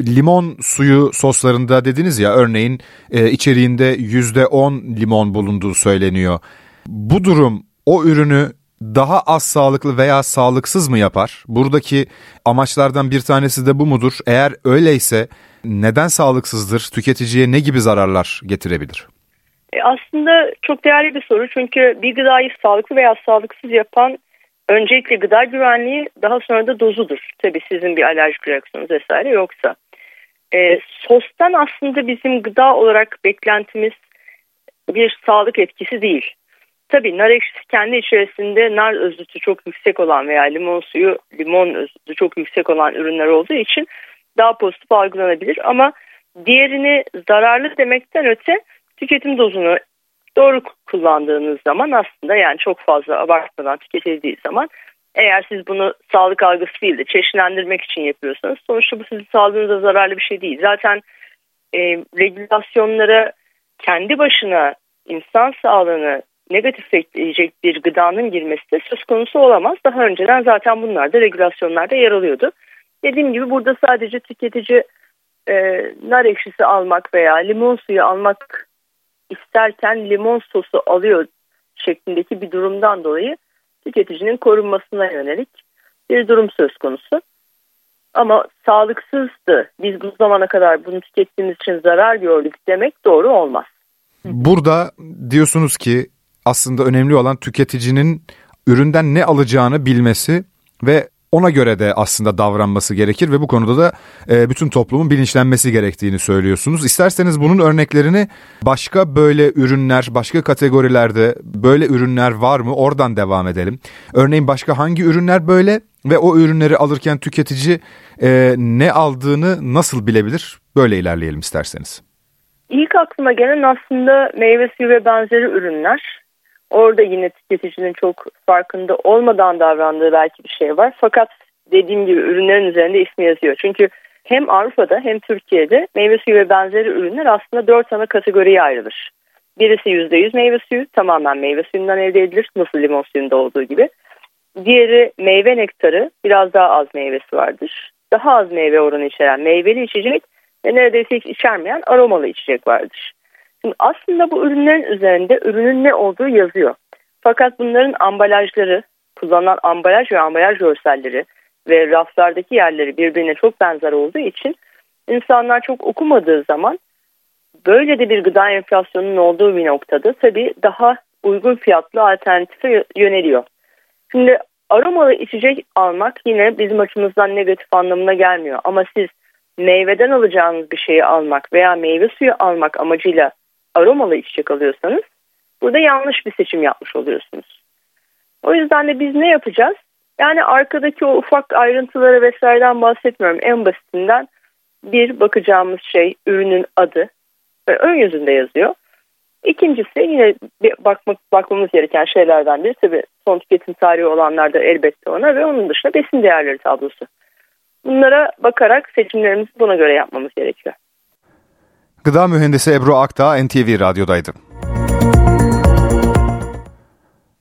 Limon suyu soslarında dediniz ya örneğin e, içeriğinde %10 limon bulunduğu söyleniyor. Bu durum o ürünü daha az sağlıklı veya sağlıksız mı yapar? Buradaki amaçlardan bir tanesi de bu mudur? Eğer öyleyse neden sağlıksızdır? Tüketiciye ne gibi zararlar getirebilir? E aslında çok değerli bir soru çünkü bir gıdayı sağlıklı veya sağlıksız yapan öncelikle gıda güvenliği daha sonra da dozudur. Tabii sizin bir alerjik reaksiyonunuz vesaire yoksa. E, sostan aslında bizim gıda olarak beklentimiz bir sağlık etkisi değil. Tabii nar ekşisi kendi içerisinde nar özütü çok yüksek olan veya limon suyu limon özütü çok yüksek olan ürünler olduğu için daha pozitif algılanabilir ama diğerini zararlı demekten öte tüketim dozunu doğru kullandığınız zaman aslında yani çok fazla abartmadan tüketildiği zaman eğer siz bunu sağlık algısı değil de çeşitlendirmek için yapıyorsanız sonuçta bu sizin sağlığınıza zararlı bir şey değil. Zaten e, regülasyonlara kendi başına insan sağlığını negatif etkileyecek bir gıdanın girmesi de söz konusu olamaz. Daha önceden zaten bunlar da regülasyonlarda yer alıyordu. Dediğim gibi burada sadece tüketici e, nar ekşisi almak veya limon suyu almak isterken limon sosu alıyor şeklindeki bir durumdan dolayı tüketicinin korunmasına yönelik bir durum söz konusu. Ama sağlıksızdı. Biz bu zamana kadar bunu tükettiğimiz için zarar gördük demek doğru olmaz. Burada diyorsunuz ki aslında önemli olan tüketicinin üründen ne alacağını bilmesi ve ona göre de aslında davranması gerekir ve bu konuda da e, bütün toplumun bilinçlenmesi gerektiğini söylüyorsunuz. İsterseniz bunun örneklerini başka böyle ürünler, başka kategorilerde böyle ürünler var mı? Oradan devam edelim. Örneğin başka hangi ürünler böyle ve o ürünleri alırken tüketici e, ne aldığını nasıl bilebilir? Böyle ilerleyelim isterseniz. İlk aklıma gelen aslında meyve suyu ve benzeri ürünler. Orada yine tüketicinin çok farkında olmadan davrandığı belki bir şey var. Fakat dediğim gibi ürünlerin üzerinde ismi yazıyor. Çünkü hem Avrupa'da hem Türkiye'de meyve suyu ve benzeri ürünler aslında dört ana kategoriye ayrılır. Birisi %100 meyve suyu tamamen meyve suyundan elde edilir nasıl limon suyunda olduğu gibi. Diğeri meyve nektarı biraz daha az meyvesi vardır. Daha az meyve oranı içeren meyveli içecek ve neredeyse hiç içermeyen aromalı içecek vardır. Şimdi aslında bu ürünlerin üzerinde ürünün ne olduğu yazıyor. Fakat bunların ambalajları, kullanılan ambalaj ve ambalaj görselleri ve raflardaki yerleri birbirine çok benzer olduğu için insanlar çok okumadığı zaman böyle de bir gıda enflasyonunun olduğu bir noktada tabii daha uygun fiyatlı alternatife yöneliyor. Şimdi aromalı içecek almak yine bizim açımızdan negatif anlamına gelmiyor. Ama siz meyveden alacağınız bir şeyi almak veya meyve suyu almak amacıyla aromalı içecek alıyorsanız burada yanlış bir seçim yapmış oluyorsunuz. O yüzden de biz ne yapacağız? Yani arkadaki o ufak ayrıntıları vesaireden bahsetmiyorum. En basitinden bir bakacağımız şey ürünün adı ve ön yüzünde yazıyor. İkincisi yine bir bakmak, bakmamız gereken şeylerden biri tabii son tüketim tarihi olanlar da elbette ona ve onun dışında besin değerleri tablosu. Bunlara bakarak seçimlerimizi buna göre yapmamız gerekiyor. Gıda mühendisi Ebru Akdağ NTV Radyo'daydı.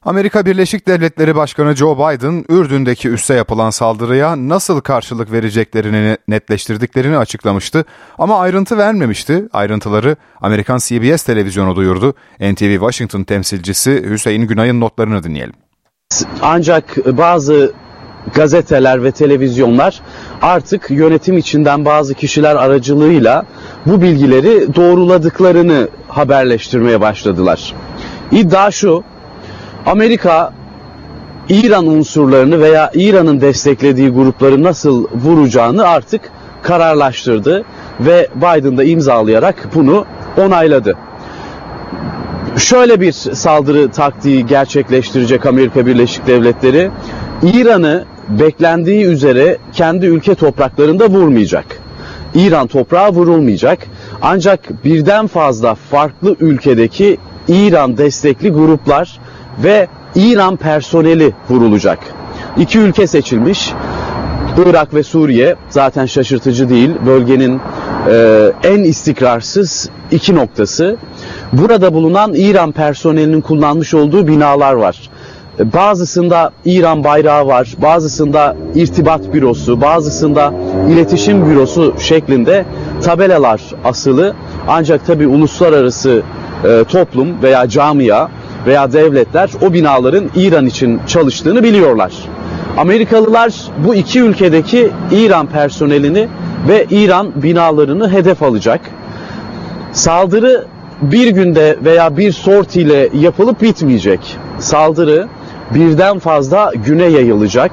Amerika Birleşik Devletleri Başkanı Joe Biden, Ürdün'deki üsse yapılan saldırıya nasıl karşılık vereceklerini netleştirdiklerini açıklamıştı ama ayrıntı vermemişti. Ayrıntıları Amerikan CBS televizyonu duyurdu. NTV Washington temsilcisi Hüseyin Günay'ın notlarını dinleyelim. Ancak bazı gazeteler ve televizyonlar artık yönetim içinden bazı kişiler aracılığıyla bu bilgileri doğruladıklarını haberleştirmeye başladılar. İddia şu, Amerika İran unsurlarını veya İran'ın desteklediği grupları nasıl vuracağını artık kararlaştırdı ve Biden da imzalayarak bunu onayladı. Şöyle bir saldırı taktiği gerçekleştirecek Amerika Birleşik Devletleri. İran'ı beklendiği üzere kendi ülke topraklarında vurmayacak. İran toprağı vurulmayacak. Ancak birden fazla farklı ülkedeki İran destekli gruplar ve İran personeli vurulacak. İki ülke seçilmiş. Irak ve Suriye zaten şaşırtıcı değil. Bölgenin e, en istikrarsız iki noktası. Burada bulunan İran personelinin kullanmış olduğu binalar var. Bazısında İran bayrağı var, bazısında irtibat bürosu, bazısında iletişim bürosu şeklinde tabelalar asılı. Ancak tabi uluslararası e, toplum veya camia veya devletler o binaların İran için çalıştığını biliyorlar. Amerikalılar bu iki ülkedeki İran personelini ve İran binalarını hedef alacak. Saldırı bir günde veya bir sortiyle yapılıp bitmeyecek. Saldırı birden fazla güne yayılacak.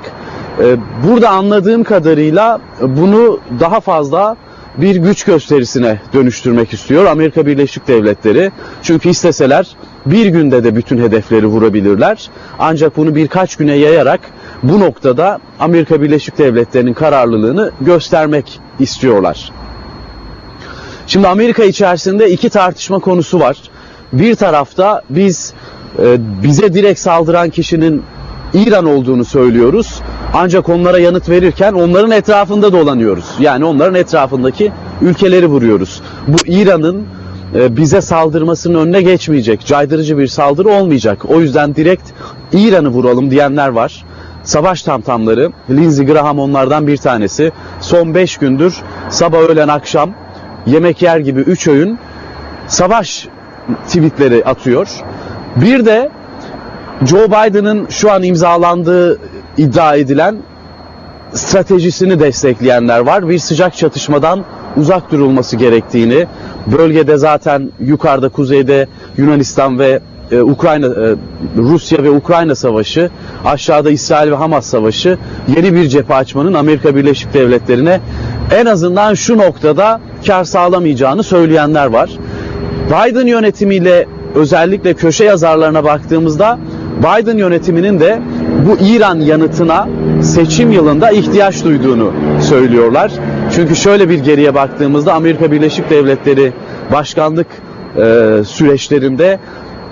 Ee, burada anladığım kadarıyla bunu daha fazla bir güç gösterisine dönüştürmek istiyor Amerika Birleşik Devletleri. Çünkü isteseler bir günde de bütün hedefleri vurabilirler. Ancak bunu birkaç güne yayarak bu noktada Amerika Birleşik Devletleri'nin kararlılığını göstermek istiyorlar. Şimdi Amerika içerisinde iki tartışma konusu var. Bir tarafta biz bize direkt saldıran kişinin İran olduğunu söylüyoruz. Ancak onlara yanıt verirken onların etrafında dolanıyoruz. Yani onların etrafındaki ülkeleri vuruyoruz. Bu İran'ın e, bize saldırmasının önüne geçmeyecek. Caydırıcı bir saldırı olmayacak. O yüzden direkt İran'ı vuralım diyenler var. Savaş tamtamları, Lindsey Graham onlardan bir tanesi. Son 5 gündür sabah öğlen akşam yemek yer gibi 3 öğün savaş tweetleri atıyor. Bir de Joe Biden'ın şu an imzalandığı iddia edilen stratejisini destekleyenler var. Bir sıcak çatışmadan uzak durulması gerektiğini, bölgede zaten yukarıda kuzeyde Yunanistan ve e, Ukrayna e, Rusya ve Ukrayna savaşı, aşağıda İsrail ve Hamas savaşı yeni bir cephe açmanın Amerika Birleşik Devletleri'ne en azından şu noktada kar sağlamayacağını söyleyenler var. Biden yönetimiyle özellikle köşe yazarlarına baktığımızda Biden yönetiminin de bu İran yanıtına seçim yılında ihtiyaç duyduğunu söylüyorlar. Çünkü şöyle bir geriye baktığımızda Amerika Birleşik Devletleri başkanlık e, süreçlerinde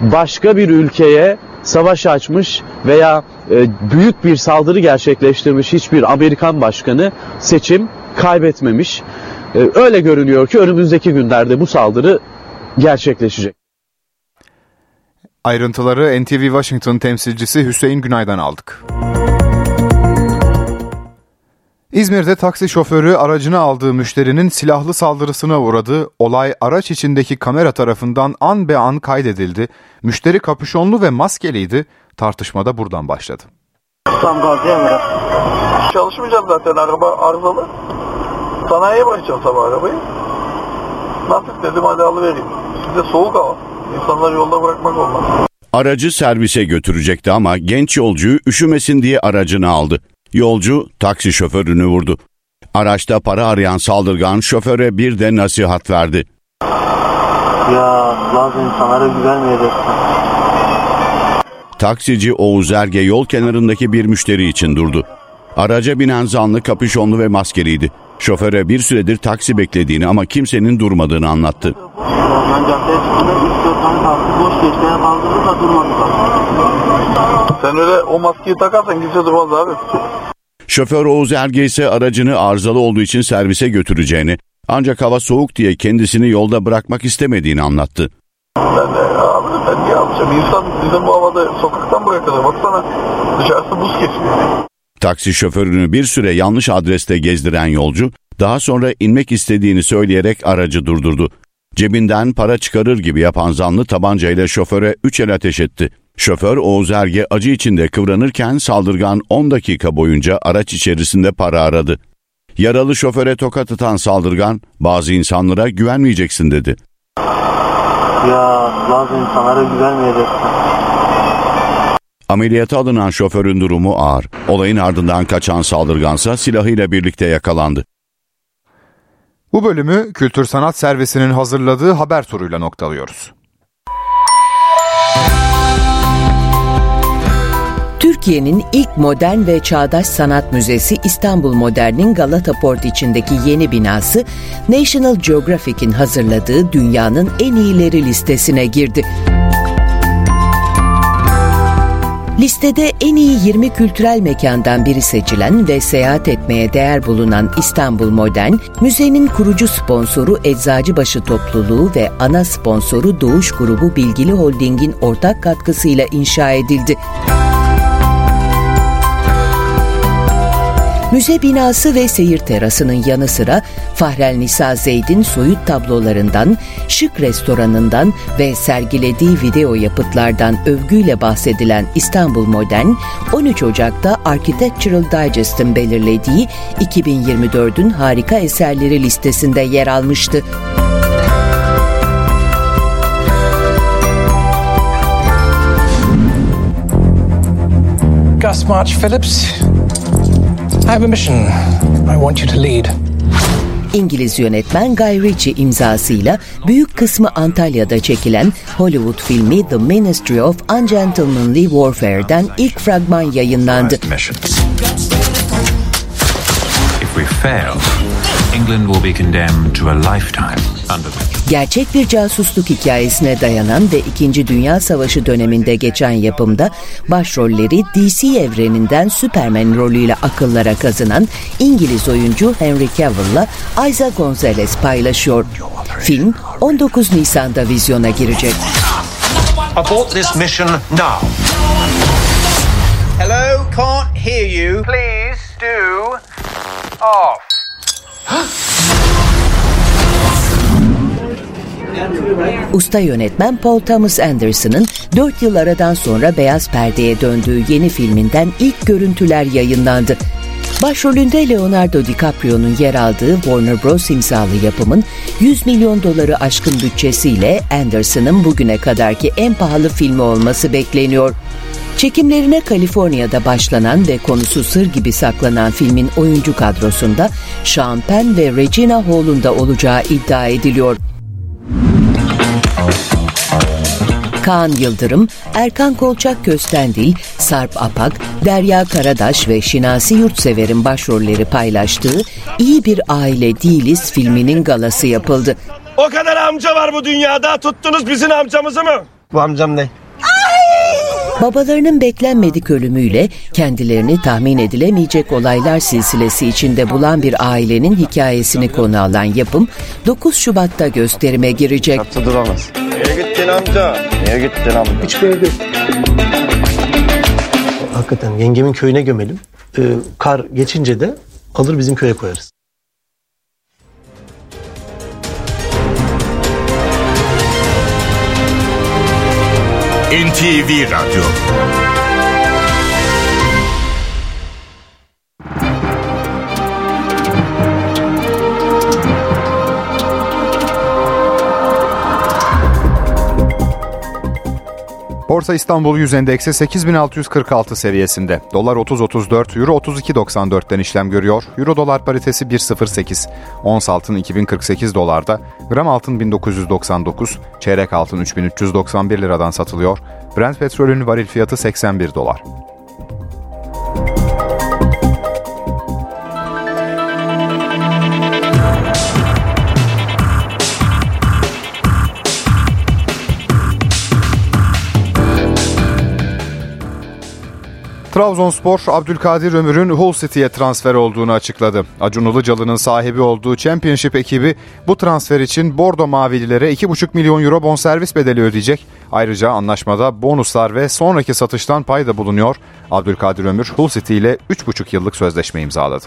başka bir ülkeye savaş açmış veya e, büyük bir saldırı gerçekleştirmiş hiçbir Amerikan başkanı seçim kaybetmemiş. E, öyle görünüyor ki önümüzdeki günlerde bu saldırı gerçekleşecek. Ayrıntıları NTV Washington temsilcisi Hüseyin Günay'dan aldık. İzmir'de taksi şoförü aracını aldığı müşterinin silahlı saldırısına uğradı. Olay araç içindeki kamera tarafından an be an kaydedildi. Müşteri kapüşonlu ve maskeliydi. Tartışma da buradan başladı. Tam gazı Emre. Çalışmayacağım zaten araba arızalı. Sanayiye bırakacağım sabah arabayı. Nasıl dedim hadi alıvereyim. Size soğuk hava. İnsanları yolda bırakmak olmaz. Aracı servise götürecekti ama genç yolcuyu üşümesin diye aracını aldı. Yolcu taksi şoförünü vurdu. Araçta para arayan saldırgan şoföre bir de nasihat verdi. Ya bazı insanlara güvenmeyeceksin. Taksici Oğuz Erge yol kenarındaki bir müşteri için durdu. Araca binen zanlı kapüşonlu ve maskeliydi. Şoföre bir süredir taksi beklediğini ama kimsenin durmadığını anlattı. Ben caddeye çıktığımda 3-4 tane taksi boş geçti. Kaldırdı da durmadı. Sen öyle o maskeyi takarsan kimse durmaz abi. Şoför Oğuz Erge ise aracını arızalı olduğu için servise götüreceğini ancak hava soğuk diye kendisini yolda bırakmak istemediğini anlattı. Ben de abi ben niye alacağım? İnsan bizim bu havada sokaktan bırakılır. Baksana dışarısı buz kesiyor. Taksi şoförünü bir süre yanlış adreste gezdiren yolcu daha sonra inmek istediğini söyleyerek aracı durdurdu. Cebinden para çıkarır gibi yapan zanlı tabancayla şoföre üç el ateş etti. Şoför Oğuz Erge acı içinde kıvranırken saldırgan 10 dakika boyunca araç içerisinde para aradı. Yaralı şoföre tokat atan saldırgan bazı insanlara güvenmeyeceksin dedi. Ya bazı insanlara güvenmeyeceksin. Ameliyata alınan şoförün durumu ağır. Olayın ardından kaçan saldırgansa silahıyla birlikte yakalandı. Bu bölümü Kültür Sanat Servisi'nin hazırladığı haber turuyla noktalıyoruz. Türkiye'nin ilk modern ve çağdaş sanat müzesi İstanbul Modern'in Galata Port içindeki yeni binası National Geographic'in hazırladığı dünyanın en iyileri listesine girdi. Listede en iyi 20 kültürel mekandan biri seçilen ve seyahat etmeye değer bulunan İstanbul Modern, müzenin kurucu sponsoru Eczacıbaşı Topluluğu ve ana sponsoru Doğuş Grubu Bilgili Holding'in ortak katkısıyla inşa edildi. Müze binası ve seyir terasının yanı sıra Fahrel Nisa Zeyd'in soyut tablolarından, şık restoranından ve sergilediği video yapıtlardan övgüyle bahsedilen İstanbul Modern, 13 Ocak'ta Architectural Digest'ın belirlediği 2024'ün harika eserleri listesinde yer almıştı. Gus March Phillips. İngiliz yönetmen Guy Ritchie imzasıyla büyük kısmı Antalya'da çekilen Hollywood filmi The Ministry of Ungentlemanly Warfare'den ilk fragman yayınlandı. If we fail, England will be condemned to a lifetime under the Gerçek bir casusluk hikayesine dayanan ve İkinci Dünya Savaşı döneminde geçen yapımda başrolleri DC evreninden Superman rolüyle akıllara kazınan İngiliz oyuncu Henry Cavill'la Isa Gonzalez paylaşıyor. Film 19 Nisan'da vizyona girecek. Abort this mission now. Hello, can't hear you. Please do off. Usta yönetmen Paul Thomas Anderson'ın 4 yıl aradan sonra beyaz perdeye döndüğü yeni filminden ilk görüntüler yayınlandı. Başrolünde Leonardo DiCaprio'nun yer aldığı Warner Bros. imzalı yapımın 100 milyon doları aşkın bütçesiyle Anderson'ın bugüne kadarki en pahalı filmi olması bekleniyor. Çekimlerine Kaliforniya'da başlanan ve konusu sır gibi saklanan filmin oyuncu kadrosunda Sean Penn ve Regina Hall'un da olacağı iddia ediliyor. Kaan Yıldırım, Erkan Kolçak Köstendil, Sarp Apak, Derya Karadaş ve Şinasi Yurtsever'in başrolleri paylaştığı İyi Bir Aile Değiliz filminin galası yapıldı. O kadar amca var bu dünyada. Tuttunuz bizim amcamızı mı? Bu amcam ne? Babalarının beklenmedik ölümüyle kendilerini tahmin edilemeyecek olaylar silsilesi içinde bulan bir ailenin hikayesini konu alan yapım 9 Şubat'ta gösterime girecek. Hatta duramaz. Niye gittin amca? Niye gittin amca? Hiçbir yerde Hakikaten yengemin köyüne gömelim. Ee, kar geçince de alır bizim köye koyarız. NTV Radyo Borsa İstanbul Yüz Endeksi 8646 seviyesinde. Dolar 30.34, Euro 32.94'ten işlem görüyor. Euro dolar paritesi 1.08. Ons altın 2048 dolarda, gram altın 1999, çeyrek altın 3391 liradan satılıyor. Brent petrolün varil fiyatı 81 dolar. Trabzonspor, Abdülkadir Ömür'ün Hull City'ye transfer olduğunu açıkladı. Acun Ilıcalı'nın sahibi olduğu Championship ekibi bu transfer için Bordo Mavililere 2,5 milyon euro bonservis bedeli ödeyecek. Ayrıca anlaşmada bonuslar ve sonraki satıştan pay da bulunuyor. Abdülkadir Ömür, Hull City ile 3,5 yıllık sözleşme imzaladı.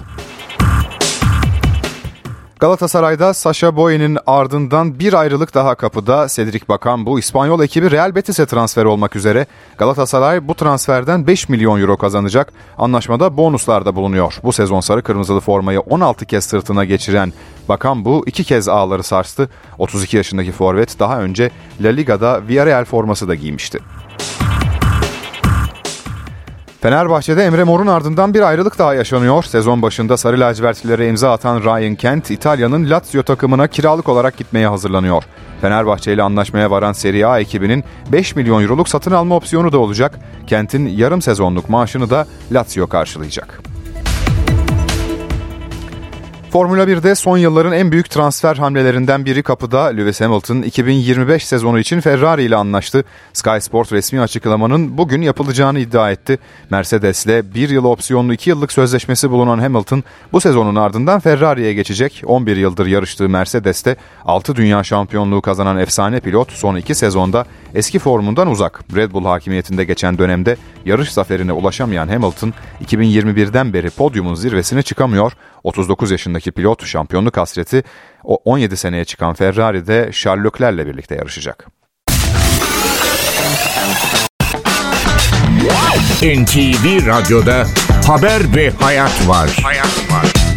Galatasaray'da Sasha Boye'nin ardından bir ayrılık daha kapıda. Cedric Bakan bu İspanyol ekibi Real Betis'e transfer olmak üzere. Galatasaray bu transferden 5 milyon euro kazanacak. Anlaşmada bonuslar da bulunuyor. Bu sezon sarı kırmızılı formayı 16 kez sırtına geçiren Bakan bu iki kez ağları sarstı. 32 yaşındaki forvet daha önce La Liga'da Villarreal forması da giymişti. Fenerbahçe'de Emre Mor'un ardından bir ayrılık daha yaşanıyor. Sezon başında Sarı Lacivertlilere imza atan Ryan Kent, İtalya'nın Lazio takımına kiralık olarak gitmeye hazırlanıyor. Fenerbahçe ile anlaşmaya varan Serie A ekibinin 5 milyon euroluk satın alma opsiyonu da olacak. Kent'in yarım sezonluk maaşını da Lazio karşılayacak. Formula 1'de son yılların en büyük transfer hamlelerinden biri kapıda Lewis Hamilton 2025 sezonu için Ferrari ile anlaştı. Sky Sport resmi açıklamanın bugün yapılacağını iddia etti. Mercedes'le bir yıl opsiyonlu 2 yıllık sözleşmesi bulunan Hamilton bu sezonun ardından Ferrari'ye geçecek. 11 yıldır yarıştığı Mercedes'te 6 dünya şampiyonluğu kazanan efsane pilot son 2 sezonda eski formundan uzak. Red Bull hakimiyetinde geçen dönemde yarış zaferine ulaşamayan Hamilton 2021'den beri podyumun zirvesine çıkamıyor. 39 yaşındaki pilot şampiyonluk hasreti o 17 seneye çıkan Ferrari'de Charles Leclerc'le birlikte yarışacak. NTV Radyo'da Haber ve Hayat var. Hayat var.